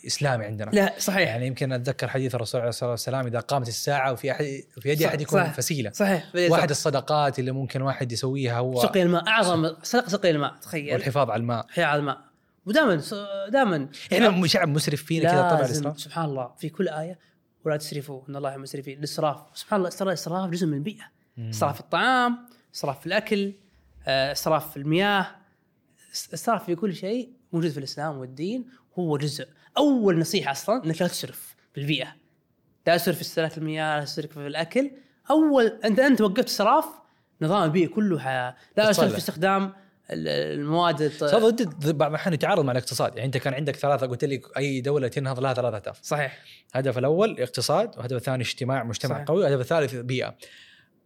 إسلامي عندنا. لا صحيح. يعني يمكن أتذكر حديث الرسول عليه الصلاة والسلام إذا قامت الساعة وفي أحد في يد صح- أحدكم صح. فسيلة. صحيح واحد الصدقات اللي ممكن واحد يسويها هو سقي الماء أعظم صدق سقي الماء تخيل. والحفاظ على الماء. حياة على الماء. ودائما دائما إحنا شعب مسرف فينا كذا طبع لازم الاسراف سبحان الله في كل آية ولا تسرفوا إن الله يحب المسرفين الإسراف سبحان الله ترى الاسراف جزء من البيئة. إسراف في الطعام إسراف في الأكل آه، إسراف في المياه. إسراف في كل شيء موجود في الإسلام والدين هو جزء. أول نصيحة أصلا إنك لا تسرف في البيئة. لا تسرف في استهلاك المياه لا تسرف في الأكل. أول أنت أنت وقفت إسراف نظام البيئي كله ح... لا تسرف. في استخدام المواد الط- صار ضد بعض الأحيان يتعارض مع الاقتصاد. يعني أنت كان عندك ثلاثة قلت لي أي دولة تنهض لها ثلاثة أهداف. صحيح. الهدف الأول اقتصاد والهدف الثاني اجتماع مجتمع صحيح. قوي والهدف الثالث بيئة.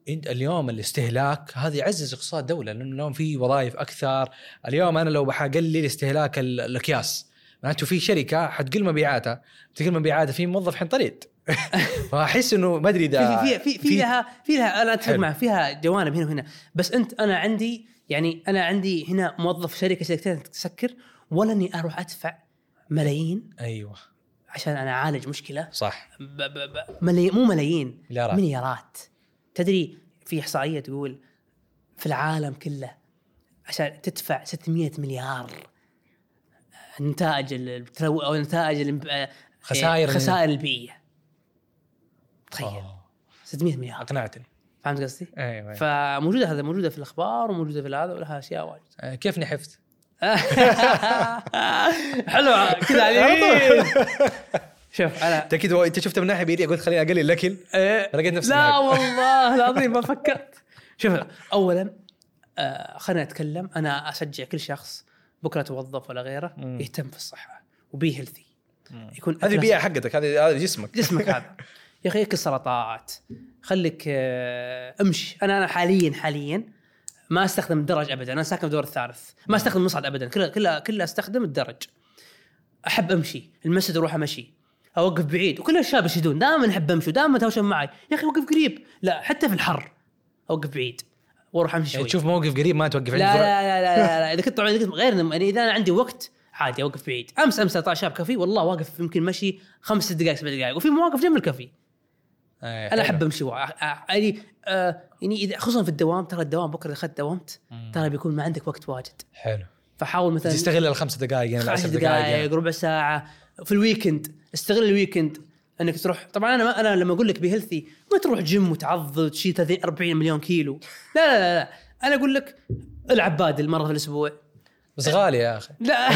انت اليوم الاستهلاك هذا يعزز اقتصاد دولة لأنه اليوم في وظائف أكثر. اليوم أنا لو بحقلل استهلاك ال- الأكياس معناته في شركة حتقل مبيعاتها. تقل مبيعاتها في موظف حينطرد فأحس إنه ما أدري إذا في في في, في لها في لها أنا أتفق. معك فيها جوانب هنا وهنا. بس أنت أنا عندي يعني أنا عندي هنا موظف شركة شركتين تسكر ولا إني أروح أدفع ملايين؟ أيوه. عشان أنا أعالج مشكلة. صح. ب ب ب ملي مو ملايين مليارات. مليارات. تدري في إحصائية تقول في العالم كله عشان تدفع 600 مليار نتائج التلو أو نتائج الانب- خسائر خسائر البيئية. تخيل. أوه. 600 مليار. أقنعتني. فهمت قصدي؟ أيوه أيوة. فموجودة هذا موجودة في الأخبار وموجودة في هذا ولها أشياء واجد آه، كيف نحفت؟ حلو كذا على شوف أنا أنت كذا أنت شفت من ناحية بيدي قلت خليني أقلل الاكل إيه. لقيت نفسي لا. والله العظيم ما فكرت شوف اولا آه خلينا نتكلم أنا أشجع كل شخص بكرة توظف ولا غيره مم. يهتم في الصحة وبي هيلثي يكون هذه البيئه حقتك هذا هذا جسمك جسمك هذا يا أخي اكل سلطات خليك آه، امشي. أنا أنا حاليا حاليا ما استخدم الدرج ابدا. أنا ساكن في الدور الثالث. ما استخدم المصعد ابدا. كله كله كله استخدم الدرج. أحب أمشي. المسجد أروح أمشي. أوقف بعيد. وكل الشباب يشهدون دائما أحب أمشي. ودائما يتهاوشون معي. يا أخي وقف قريب. لا حتى في الحر. أوقف بعيد. وأروح أمشي شوي. يعني تشوف موقف قريب ما توقف. لا عندك لا لا لا, لا, لا. إذا كنت طبعا غير يعني إذا أنا عندي وقت عادي أوقف بعيد. أمس أمس طلع شاب كافي. والله واقف يمكن مشي خمس دقائق سبع دقائق. وفي مواقف جنب الكافي. آه، أنا. أحب أمشي يعني آه يعني اذا خصوصا في الدوام ترى الدوام بكرة إذا أخذت دومت ترى بيكون ما عندك وقت واجد. حلو. فحاول مثلا تستغل الخمس دقائق يعني خمس العشر دقائق دقائق ربع ساعة. في ال weekend استغل ال weekend. إنك تروح طبعا أنا ما أنا لما أقول لك ب healthy ما تروح جيم وتعض وتشيل 30 40 مليون كيلو. لا لا لا, لا. أنا أقول لك ألعب بادل مرة في الأسبوع. بس غالي يا أخي. لا.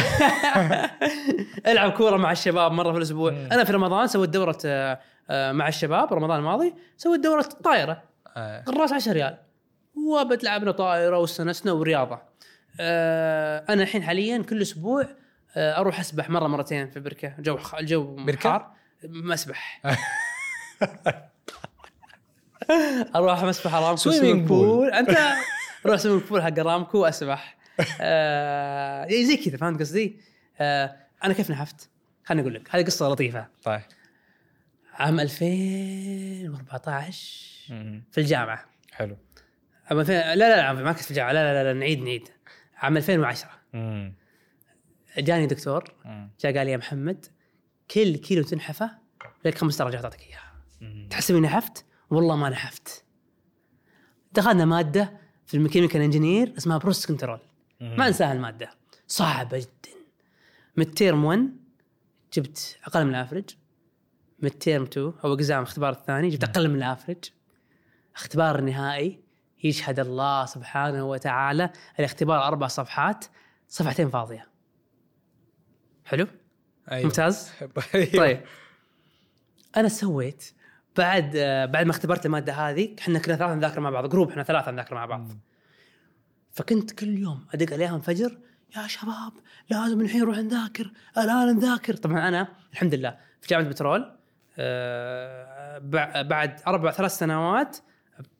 ألعب كورة مع الشباب مرة في الأسبوع. أنا في رمضان سويت دورة آه، مع الشباب رمضان الماضي سويت دورة طايره آه. الراس 10 ريال وبتلعبنا طائرة واستانسنا ورياضة آه، أنا الحين حاليا كل أسبوع آه، أروح أسبح مرة مرتين في بركة الجو خ- الجو بركة؟ حار ما أسبح أروح مسبح ارامكو swimming pool. pool أنت أروح swimming pool حق ارامكو وأسبح آه زي كذا فهمت قصدي؟ آه أنا كيف نحفت؟ خليني أقول لك هذه قصة لطيفة طيب عام 2014 مم. في الجامعة. حلو. عام 2000 لا لا لا ما كنت في الجامعة. لا لا لا, لا نعيد نعيد. عام 2010 مم. جاني دكتور. جاء قال لي يا محمد كل كيلو تنحفه لك خمس درجات أعطيك إياها. تحسب إني نحفت؟ والله ما نحفت. دخلنا مادة في ال mechanical engineering اسمها process control ما أنساها المادة. صعبة جدا. من term 1 جبت أقل من ال average من term 2 أو exam الاختبار الثاني جبت أقل من ال average اختبار النهائي يشهد الله سبحانه وتعالى. الاختبار أربع صفحات صفحتين فاضية. حلو؟ أيوه. ممتاز؟ أيوه. طيب. أنا سويت بعد بعد ما اختبرت المادة هذه إحنا كنا ثلاثة نذاكر مع بعض group إحنا ثلاثة نذاكر مع بعض. فكنت كل يوم أدق عليهم فجر يا شباب لازم الحين نروح نذاكر الآن نذاكر. طبعا أنا الحمد لله في جامعة بترول. بعد أربع ثلاث سنوات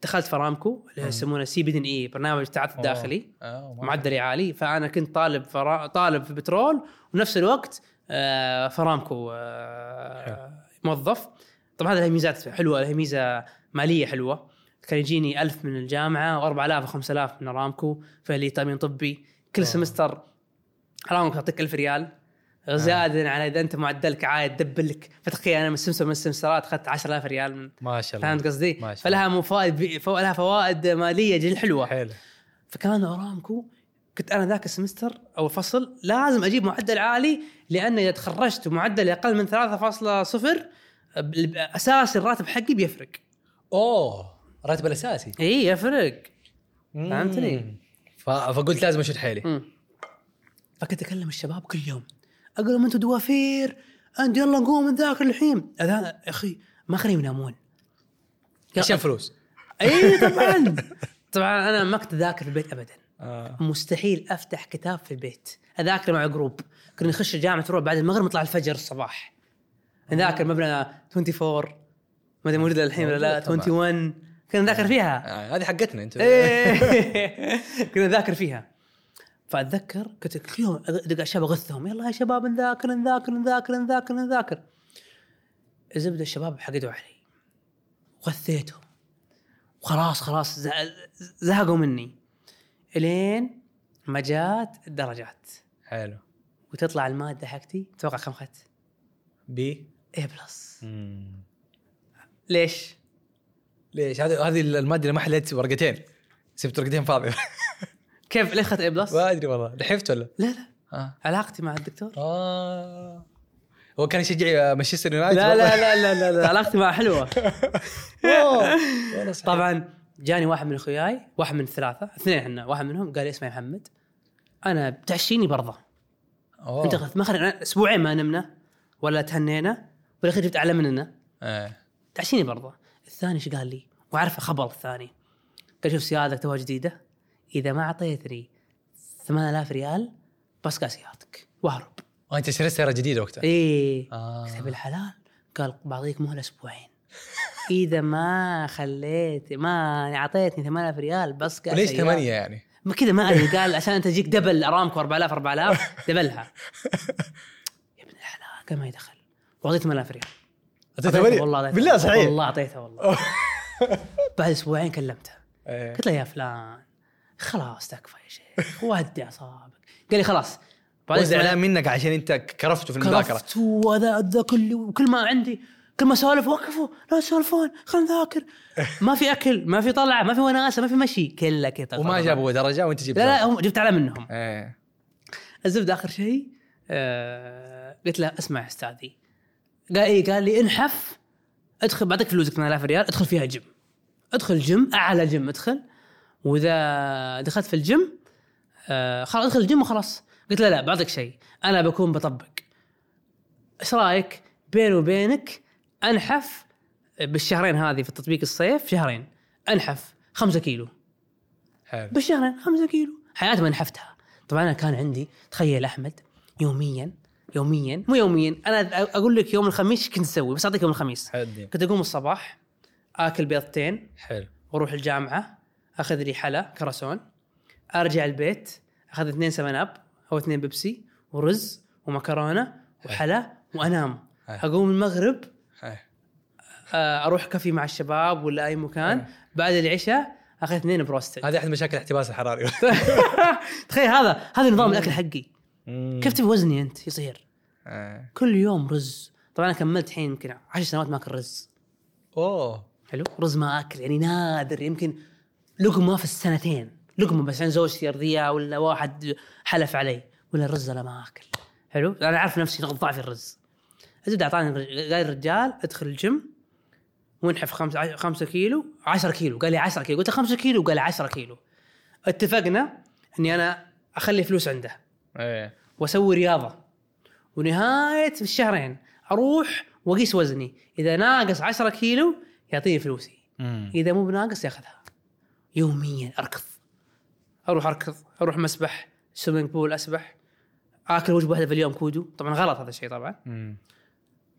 دخلت في ارامكو اللي يسمونه CPE برنامج التعاقد الداخلي آه، معدلي عالي. فأنا كنت طالب فرا... طالب في بترول ونفس الوقت آه، فرامكو آه، موظف. طبعا هذه ميزات حلوة هي ميزة مالية حلوة. كان يجيني ألف من الجامعة و4000 و5000 من ارامكو فلي تامين طبي. كل semester ارامكو تعطيك 1000 ريال. زائدا على إذا أنت معدلك عالي double لك فتخيل أنا من سمسر من السمسرات أخذت 10000 ريال من ما شاء الله. فهمت قصدي؟ ما شاء فلها مفائد فو- لها فوائد مالية جدا حلوة. حلو. فكان أرامكو كنت أنا ذاك ال semester أو الفصل لازم أجيب معدل عالي لأن إذا تخرجت ومعدل أقل من 3.0 ب- أساسي الراتب حقي بيفرق. أوه الراتب الأساسي. إي يفرق. فهمتني؟ فقلت لازم أشد حيلي. مم. فكنت أكلم الشباب كل يوم. أقول لهم أنتم دوافير. أنت يلا نقوم نذاكر الحين. أذا يا أخي ما خليهم ينامون. عشان فلوس. إي طبعا. طبعا أنا ما كنت أذاكر في البيت ابدا. آه. مستحيل أفتح كتاب في البيت. أذاكر مع جروب كنا نخش الجامعة تروح بعد المغرب نطلع الفجر الصباح. نذاكر مبنى 24 ما أدري موجودة الحين ولا لا. موجودة طبعاً. 21 كنا نذاكر فيها. آه. هذه حقتنا انت إيه. كنا نذاكر فيها. فأتذكر كنت كل يوم ادق على الشباب أغثهم. يلا يا شباب نذاكر نذاكر نذاكر نذاكر نذاكر. الزبدة الشباب حقدوا علي. وغثيتهم. وخلاص خلاص زه- زهقوا مني. إلين ما جات الدرجات. حلو. وتطلع المادة حقتي توقع كم أخذت؟ بي A plus مم. ليش؟ ليش؟ هذه هذه المادة اللي ما حليت ورقتين. سبت ورقتين فاضية. كيف ليه اخذت A plus؟ ما أدري والله. لحفت ولا؟ لا لا. آه. علاقتي مع الدكتور. آه. هو كان يشجع مانشستر يونايتد لا لا لا لا لا, لا. علاقتي معه حلوة. طبعا جاني واحد من أخوياي واحد من الثلاثة اثنين إحنا واحد منهم قال لي اسمع يا محمد. أنا بتعشيني برضه. أوه. أنت ما خلينا أسبوعين ما نمنا ولا تهنينا بالاخير جبت اعلى مننا. آه. تعشيني برضه. الثاني إيش قال لي؟ وعارف خبر الثاني. قال شوف سيادتك توها جديدة. إذا ما اعطيتني 8000 ريال بس سيارتك وأهرب وانت شريت سيارة جديدة وقتها إيه آه. قلت بالحلال قال بعطيك مهله أسبوعين إذا ما خليت ما أعطيتني 8000 ريال بس قال وليش سيارة. ثمانية يعني؟ ما كذا ما أدري قال عشان أنت تجيك دبل ارامكو 4000 4000 دبلها يا ابن الحلال قال ما يدخل وأعطيته 8000 ريال ثمانية؟ والله. بالله صحيح والله أعطيته والله بعد أسبوعين كلمته إيه. قلت له يا فلان خلاص تكفى يا شيخ ودي اعصابك قال لي خلاص. بعد وزع أسبوعين- اعلان منك عشان أنت كرفته في المذاكرة. كرفت وذا ذا كل وكل ما عندي كل ما سولف وقفوا. لا تسولفون خلينا نذاكر. ما في أكل ما في طلعة ما في وناسة ما في مشي. كله كذا وما جابوا درجة وأنت جبت لا لا. هم جبت اعلى منهم. إيه. الزبده آخر شيء آه قلت له اسمع أستاذي. قال إيه؟ قال لي انحف ادخل بعطيك فلوسك 8000 ريال ادخل فيها جيم. ادخل جيم أعلى جيم ادخل. وإذا دخلت في الجيم آه خلاص ادخل الجيم وخلاص. قلت له لا بعطيك شيء. أنا بكون بطبق. إيش رأيك؟ بيني وبينك أنحف بالشهرين هذه في تطبيق الصيف شهرين. أنحف خمسة كيلو. حلو. بالشهرين خمسة كيلو. حياتي ما نحفتها طبعا أنا كان عندي تخيل أحمد يوميا يوميا مو يوميا أنا أقول لك يوم الخميس كنت أسوي بس أعطيك يوم الخميس. حدي كنت أقوم الصباح آكل بيضتين حلو. وأروح الجامعة. أخذ لي حلا كرواسون أرجع البيت أخذ اثنين سفن أب أو اثنين بيبسي ورز ومكرونة وحلا وأنام. أقوم المغرب. آه، أروح كافي مع الشباب ولا أي مكان. بعد العشاء أخذ اثنين بروستد. هذه أحد مشاكل الاحتباس الحراري. تخيل هذا هذا نظام الأكل حقي. كيف تبي وزني أنت؟ يصير. كل يوم رز. طبعا أنا كملت الحين يمكن 10 سنوات ما أكل رز. أوه. حلو؟ رز ما أكل يعني نادر. يمكن لقمه في السنتين. لقمه بس عشان زوجتي يرضيها ولا واحد حلف علي. ولا الرز أنا ما آكل. حلو؟ أنا عارف نفسي نقطة ضعف الرز. الزبده أعطاني قال الرجال أدخل الجيم وانحف خمسة خمسة كيلو 10 كيلو. قال لي 10 كيلو. قلت له 5 كيلو قال لي 10 كيلو. اتفقنا أني أنا أخلي فلوس عنده. إيه. وأسوي رياضة. ونهاية الشهرين أروح وأقيس وزني. إذا ناقص 10 كيلو يعطيني فلوسي. مم. إذا مو بناقص ياخذها. يوميا أركض. أروح أركض أروح مسبح swimming pool أسبح. آكل وجبة واحدة في اليوم كودو. طبعا غلط هذا الشيء طبعا. مم.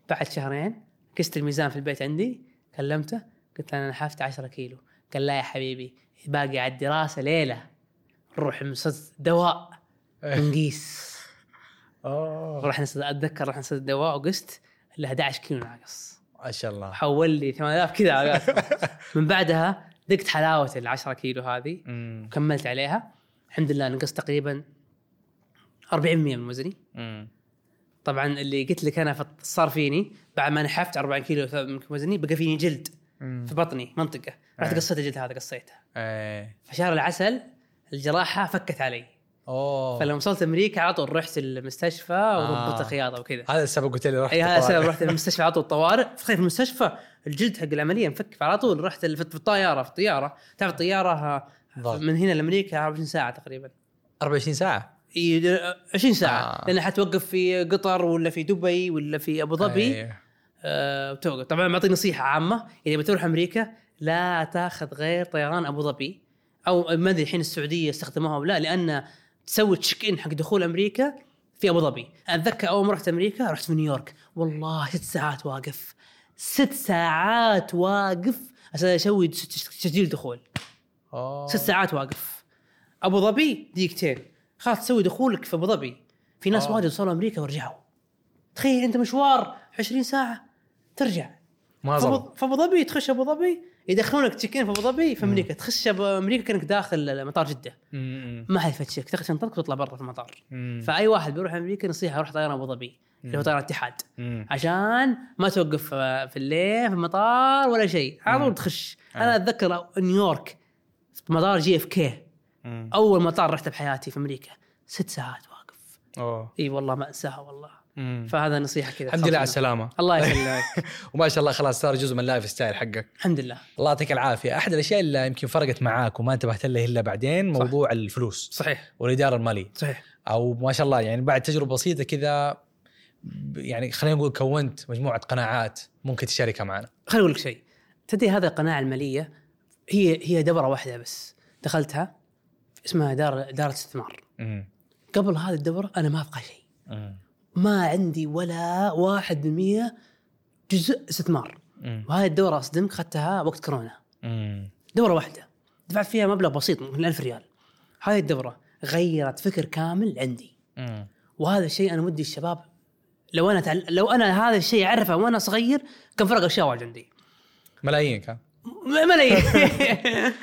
بعد شهرين قست الميزان في البيت عندي كلمته قلت له أنا نحفت 10 كيلو. قال لا يا حبيبي باقي على الدراسة ليلة. نروح نصد دواء. نقيس اوه رحنا أتذكر رحنا نصد دواء وقست الا 11 كيلو ناقص. ما شاء الله. حول لي 8000 كذا. من بعدها ذقت حلاوة ال 10 كيلو هذه مم. وكملت عليها الحمد لله نقصت تقريبا 40% من وزني. طبعا اللي قلت لك أنا صار فيني بعد ما نحفت 40 كيلو من وزني بقى فيني جلد مم. في بطني منطقة رحت آه. قصيت الجلد هذا قصيته إيه فشهر العسل الجراحة فكت علي أوه فلما وصلت أمريكا على طول رحت المستشفى وضبطت آه. خياطة وكذا هذا السبب قلت لي رحت اي هذا الطوارئ. السبب رحت المستشفى على طول طوارئ في المستشفى الجلد حق العملية مفك فعلى طول رحت في الطيارة في الطيارة تعرف الطيارة. من هنا لأمريكا 24 ساعة تقريبا 24 ساعة إي، 20 ساعة آه. لأن حتوقف في قطر ولا في دبي ولا في أبو ظبي إيه. آه. طبعا بعطي نصيحة عامة إذا بتروح أمريكا لا تاخذ غير طيران أبو ظبي أو ما أدري الحين السعودية استخدموها ولا لأن تسوي تشيك ان حق دخول أمريكا في أبو ظبي. أتذكر أول ما رحت أمريكا رحت في نيويورك. والله ست ساعات واقف. ست ساعات واقف عشان أسوي تسجيل دخول. أوه. ست ساعات واقف. أبو ظبي دقيقتين. خلاص تسوي دخولك في أبو ظبي. في ناس آه. واجد وصلوا أمريكا ورجعوا. تخيل أنت مشوار 20 ساعة ترجع. ما فأبو ظبي تخش أبو ظبي يدخلونك تشيكين في أبو ظبي في أمريكا. تخش أمريكا كأنك داخل مطار جدة. ما حد يفتشك تاخذ شنطتك وتطلع برا في المطار. فأي واحد بيروح أمريكا نصيحه يروح طيران أبو ظبي اللي هو طيران الاتحاد. عشان ما توقف آه، في الليل في المطار ولا شيء. على طول تخش. أنا أتذكر نيويورك في مطار JFK. أول مطار رحته بحياتي في أمريكا. ست ساعات واقف. أوه. إي والله ما أنساها والله. مم. فهذا نصيحة كذا. الحمد لله على. السلامة. الله يسلمك وما شاء الله خلاص صار جزء من ال lifestyle حقك. الحمد لله. الله يعطيك العافية. أحد الأشياء اللي يمكن فرقت معاك وما انتبهت لها إلا بعدين صح. موضوع الفلوس صحيح. والإدارة المالية. صحيح. أو ما شاء الله يعني بعد تجربة بسيطة كذا يعني خلينا نقول كونت مجموعة قناعات ممكن تشاركها معنا. خليني أقول لك شيء. تدري هذه القناعة المالية هي هي دورة واحدة بس. دخلتها اسمها دار اداره استثمار. قبل هذه الدورة أنا ما أبغى شيء. ما عندي ولا واحد بالمية جزء استثمار. وهذه الدورة أصدمك أخذتها وقت كورونا. مم. دورة واحدة. دفعت فيها مبلغ بسيط من 1000 ريال. هذه الدورة غيرت فكر كامل عندي. مم. وهذا الشيء أنا ودي الشباب لو أنا تعل... لو أنا هذا الشيء أعرفه وأنا صغير كان فرق أشياء واجد عندي. ملايين كان. ملايين.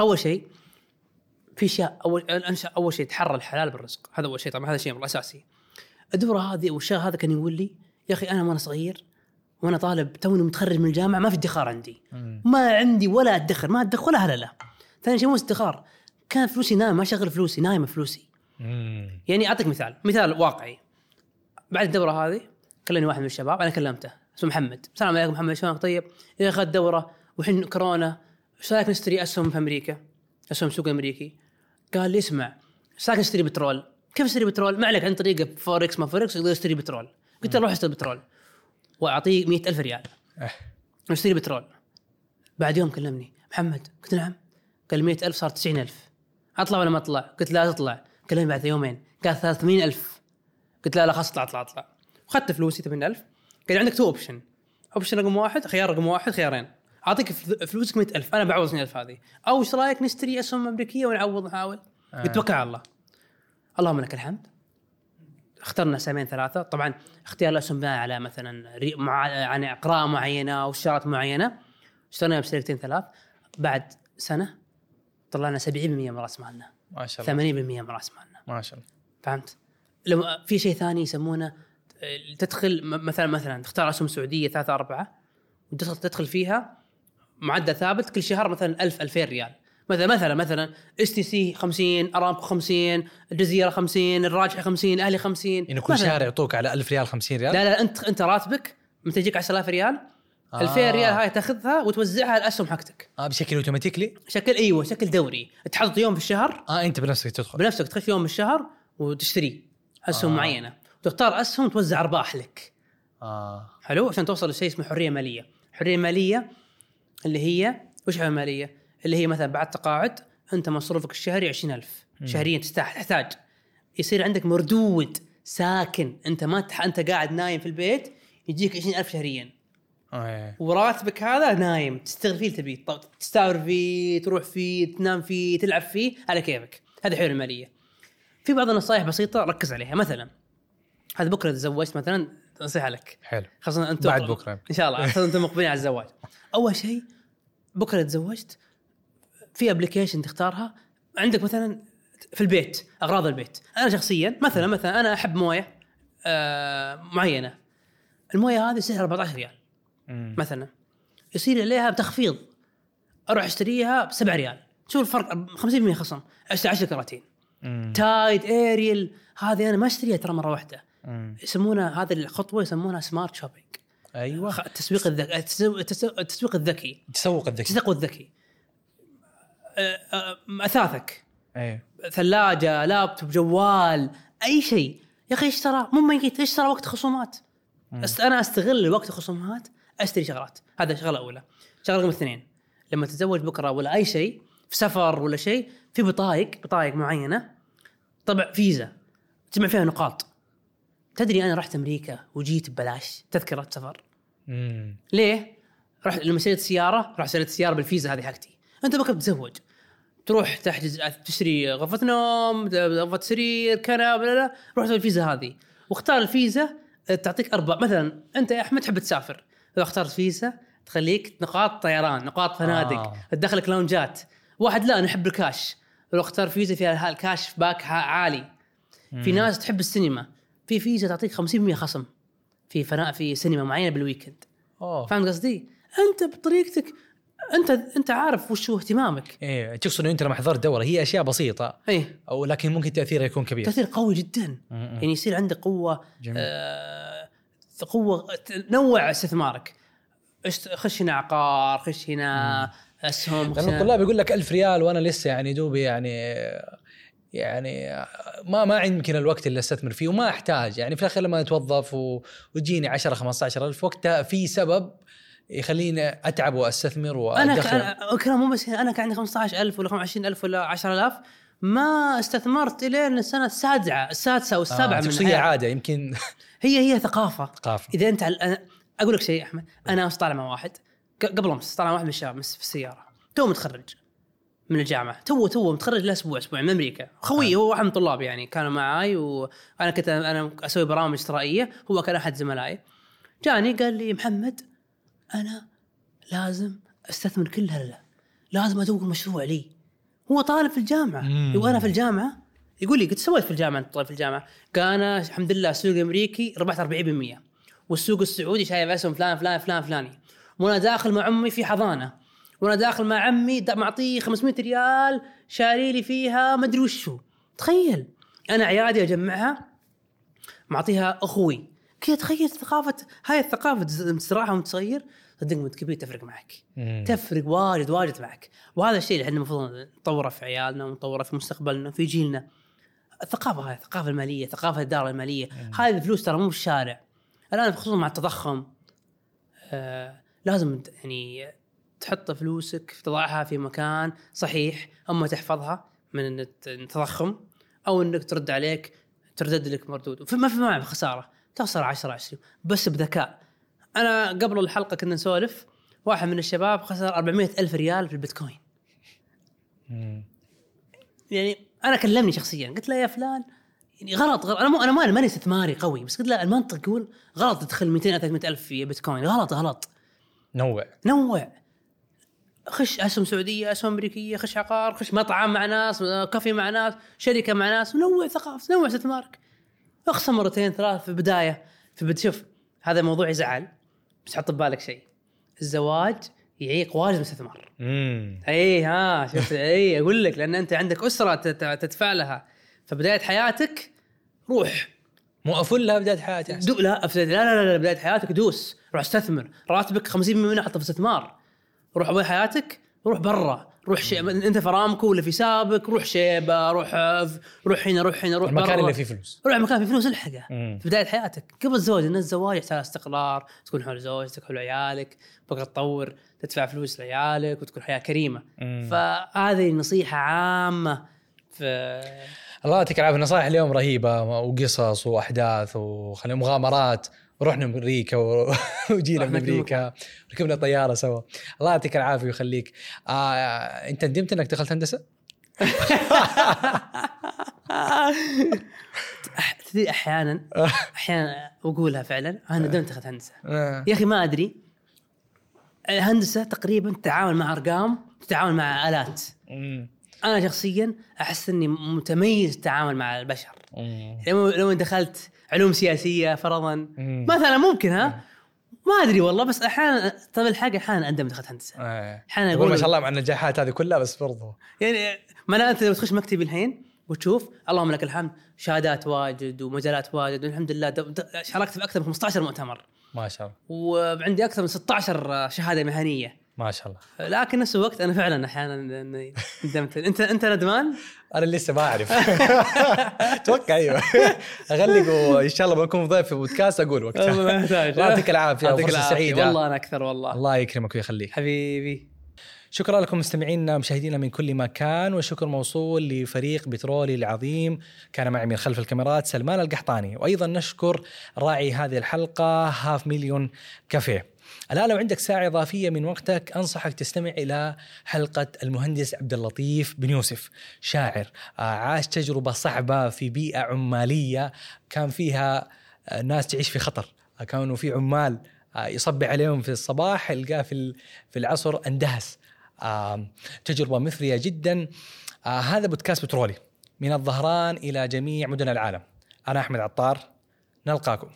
أول شيء في أشياء اول أول شيء تحرى الحلال بالرزق. هذا أول شيء طبعا هذا شيء اساسي الدوره هذه والشيء هذا كان يقول لي يا أخي أنا وأنا صغير وأنا طالب توني متخرج من الجامعة ما في ادخار عندي. ما عندي ولا أدخر ما أدخر ولا هلا لا. ثاني شيء مو ادخار كان فلوسي نايمه ما شغل فلوسي نايمة فلوسي. يعني أعطيك مثال مثال واقعي. بعد الدورة هذه كلمني واحد من الشباب أنا كلمته اسمه محمد. السلام عليكم محمد شلونك؟ طيب يا أخي الدورة والحين كورونا إيش رايك نشتري أسهم في أمريكا؟ أسهم سوق أمريكي. قال لي اسمع إيش رايك نشتري بترول؟ كيف أشتري بترول؟ ما عليك عن طريقه فوركس ما فوركس يقدر يشتري بترول. قلت له روح اشتري بترول. وأعطيه مئة ألف ريال. إيه. نشتري بترول. بعد يوم كلمني محمد. قلت نعم. قال مئة ألف صار تسعين ألف. أطلع ولا ما أطلع؟ قلت لا تطلع. كلمني بعد يومين. قال 300 ألف. قلت لا لا خلاص اطلع اطلع اطلع. اخذت فلوسي 80 ألف. قال عندك two option option رقم واحد خيار رقم واحد خيارين. أعطيك فل- فلوسك 100 ألف. أنا بعوض 100 ألف هذه. أو إيش رأيك نشتري أسهم أمريكية ونعوض نحاول. آه. قلت توكل على الله. اللهم لك الحمد. اخترنا سهمين ثلاثة. طبعا اختيار الأسهم بناء على مثلا ري- مع يعني إقراء معينة وشارات معينة. اشترينا بشركتين ثلاث. بعد سنة طلعنا 70% من رأس مالنا. ما شاء 80% الله من رأس مالنا. ما شاء الله. فهمت؟ لو في شيء ثاني يسمونه تدخل مثلا مثلا تختار أسهم سعودية ثلاثة أربعة وتدخل تدخل فيها معدل ثابت كل شهر مثلا 1000 2000 ريال. مثلا مثلا مثلا STC 50 أرامكو 50 الجزيرة 50 الراجحي 50 الأهلي 50 يعني كل. شهر يعطوك على 1000 ريال 50 ريال؟ لا لا انت أنت راتبك متى يجيك 10000 ريال. آه. 2000 ريال هاي تاخذها وتوزعها على الأسهم حقتك. آه بشكل أوتوماتيكلي؟ شكل أيوه شكل دوري. تحط يوم في الشهر. آه أنت بنفسك تدخل. بنفسك تخش يوم بالشهر وتشتري أسهم آه. آه. معينة. وتختار أسهم توزع أرباح لك. آه. حلو؟ عشان توصل لشيء اسمه حرية مالية. حرية مالية اللي هي وش حريه ماليه اللي هي مثلا بعد تقاعد أنت مصروفك الشهري 20000 شهريا تستاهل. تحتاج. يصير عندك مردود ساكن. أنت ما تح... أنت قاعد نايم في البيت يجيك 20000 شهريا. إيه. وراتبك هذا نايم. تشتغل فيه طب تستاور فيه تروح فيه تنام فيه تلعب فيه. على كيفك. هذه حلول المالية. في بعض النصائح بسيطة ركز عليها. مثلا هذا بكرة تزوجت مثلا نصيحه لك. حلو. خاصة أنتم بعد بكرة. إن شاء الله. خاصة أنتم مقبلين على الزواج. أول شيء بكرة تزوجت في application تختارها عندك مثلا في البيت أغراض البيت. أنا شخصيا مثلا مثلا أنا أحب موية آه معينة. الموية هذه سعرها 14 ريال. مثلا. يصير عليها بتخفيض. أروح أشتريها ب 7 ريال. شوف الفرق 50% خصم اشتري 10 كراتين. تايد اريل هذه أنا ما أشتريها ترى مرة واحدة. يسمونها هذه الخطوة يسمونها smart shopping أيوه. التسويق الذكي التسو- التسو- التسويق الذكي. تسوق الذكي. التسويق الذكي. اثاثك إيه. ثلاجة لابتوب جوال أي شيء. يا أخي اشترى مو ميت. اشترى وقت خصومات؟ أست... أنا أستغل وقت الخصومات أشتري شغلات. هذا شغلة أولى. شغلة رقم اثنين لما تتزوج بكرة ولا أي شيء في سفر ولا شيء في بطايق بطايق معينة طبع فيزا تجمع فيها نقاط. تدري أنا رحت أمريكا وجيت ببلاش تذكرة سفر. مم. ليه؟ رحت لما اشتريت سيارة رحت اشتريت سيارة بالفيزا هذه حقتي. أنت بكرة بتتزوج. تروح تحجز تشتري غرفة نوم غرفة سرير كنب لا لا روح تسوي الفيزا هذه. واختار الفيزا آه، تعطيك أربع. مثلا أنت يا أحمد تحب تسافر. لو اخترت فيزا تخليك نقاط طيران نقاط فنادق آه. تدخلك لونجات واحد لا أنا أحب الكاش. لو اختار فيزا فيها ال cash back عالي. في ناس تحب السينما. في فيزا تعطيك 50% خصم. في فنا في سينما معينة بالويكند أوه. فهمت قصدي؟ أنت بطريقتك انت انت عارف وش هو اهتمامك. إيه تقصد إنه أنت لما حضرت دورة هي أشياء بسيطة. إيه. أو لكن ممكن تأثيرها يكون كبير. تأثير قوي جدا. مم. يعني يصير عندك قوة جميل. آه قوة تنوع استثمارك. خش هنا عقار خش هنا أسهم خش لأنه هنا- الطلاب يقول لك ألف ريال وأنا لسه يعني دوبي يعني يعني ما ما عندي يمكن الوقت اللي أستثمر فيه وما أحتاج. يعني في الأخير لما أتوظف وتجيني 10 15 ألف وقتها في سبب يخليني أتعب وأستثمر وأدخر. أنا كلام مو بس أنا كان عندي 15000 ولا 25000 ولا 10000 ما استثمرت إلين السنة السادسة السادسه والسابعه آه من حياتي. عادة يمكن. هي هي ثقافة. ثقافة. إذا أنت عل... أنا أقول لك شيء أحمد أنا امس طالع مع واحد قبل أمس طالع مع واحد من الشباب مس- في السيارة. تو متخرج من الجامعة. تو تو متخرج له أسبوع أسبوعين من أمريكا. خوي هو واحد من الطلاب يعني كانوا معاي وأنا كنت أنا أسوي برامج إسرائيلية هو كان أحد زملائي. جاني قال لي محمد أنا لازم أستثمر كل هذا لازم ادور مشروع لي. هو طالب في الجامعة. يقول أنا في الجامعة؟ يقول لي قلت سويت في الجامعة؟ أنت طالب في الجامعة. قال أنا الحمد لله السوق الأمريكي ربحت 40% والسوق السعودي شايف اسهم فلان فلان فلان فلاني. وأنا داخل مع أمي في حضانة. وأنا داخل مع عمي دا- معطيه 500 ريال شاري لي فيها ما أدري وشو تخيل. أنا عيادي أجمعها معطيها أخوي. كذا تخيل ثقافة هاي الثقافة الزراعه وانت صغير صدقني وانت كبير تفرق معك. مم. تفرق واجد واجد معك. وهذا الشيء اللي إحنا المفروض نطوره في عيالنا ونطوره في مستقبلنا في جيلنا. الثقافة هاي الثقافة المالية ثقافه الاداره المالية. هذه الفلوس ترى مو بالشارع. الآن خصوصا مع التضخم آه لازم يعني تحط فلوسك تضعها في مكان صحيح أما تحفظها من الت- التضخم أو إنك ترد عليك تردد لك مردود. في- ما في معنى خساره تخسر 10 20 بس بذكاء. أنا قبل الحلقة كنا نسولف واحد من الشباب خسر 400 ألف ريال في البيتكوين. يعني أنا كلمني شخصيا قلت له يا فلان يعني غلط, غلط. أنا مو أنا ماني ماني استثماري قوي بس قلت له المنطق يقول غلط تدخل 200 300 ألف في بيتكوين. غلط غلط. نوع. نوع. خش أسهم سعودية أسهم أمريكية خش عقار خش مطعم مع ناس كافي مع ناس شركة مع ناس نوع ثقافة نوع استثمارك اخسر مرتين ثلاث في البدايه في بد شوف هذا موضوع يزعل بس حط ببالك شيء. الزواج يعيق واجد من الاستثمار. إي ها شفت؟ إي أقول لك لأن أنت عندك أسرة تدفع لها. فبدايه حياتك روح. مو افلها بداية حياتي. دو لا لا لا لا, بداية حياتك دوس. روح استثمر. راتبك 50% منه حطه في استثمار روح أبوي حياتك روح برا. روح شيء أنت في ارامكو ولا في سابك روح شيبة روح روح هنا روح هنا روح المكان. اللي فيه فلوس. روح مكان فيه فلوس الحقه. في بداية حياتك. قبل الزواج لأن الزواج يحتاج استقرار. تكون حول زوجتك حول عيالك بقى تطور تدفع فلوس لعيالك وتكون حياة كريمة. مم. فهذه نصيحة عامة في الله يعطيك العافية. نصائح اليوم رهيبة وقصص وأحداث وخلينا مغامرات. ورحنا أمريكا و- وجينا من رحنا أمريكا. ركبنا طيارة سوا. الله يعطيك العافية ويخليك. آه أنت ندمت إنك دخلت هندسة؟ تدري أحيانا أحيانا أقولها فعلا أنا ندمت اخذت هندسة. آه. يا أخي ما أدري. الهندسة تقريبا تتعامل مع أرقام تتعامل مع آلات. أنا شخصيا أحس إني متميز التعامل مع البشر. لو دخلت علوم سياسية فرضا. مم. مثلا ممكن ها؟ ما أدري والله بس أحيانا طب الحاجة أحيانا أندم دخلت هندسة. آه. أحياناً يقول ما شاء الله مع النجاحات هذه كلها بس برضو. يعني ما أنا أنت لو تخش مكتبي الحين وتشوف اللهم لك الحمد شهادات واجد ومجالات واجد والحمد لله شاركت في أكثر من 15 مؤتمر. ما شاء الله. وعندي أكثر من 16 شهادة مهنية. ما شاء الله. لكن نفس الوقت أنا فعلا أحيانا ندمت. أنت أنت ندمان؟ أنا لسه ما أعرف. أتوقع أيوه. اغلق وان شاء الله بكون ضيف في بودكاست أقول وقتها. ما يحتاج الله يعطيك العافية. فرصه. سعيدة. والله أنا أكثر والله. الله يكرمك ويخليك. حبيبي. شكرا لكم مستمعينا مشاهدينا من كل مكان والشكر موصول لفريق بترولي العظيم. كان معي من خلف الكاميرات سلمان القحطاني. وأيضا نشكر راعي هذه الحلقة هاف مليون كافيه. الآن لو عندك ساعة إضافية من وقتك أنصحك تستمع إلى حلقة المهندس عبد اللطيف بن يوسف شاعر آه، عاش تجربة صعبة في بيئة عمالية كان فيها آه، ناس تعيش في خطر. آه، كانوا في عمال يصبح عليهم في الصباح يلقاه في في العصر اندهس. تجربة مثرية جدا. هذا بودكاست بترولي. من الظهران إلى جميع مدن العالم. أنا أحمد عطار. نلقاكم.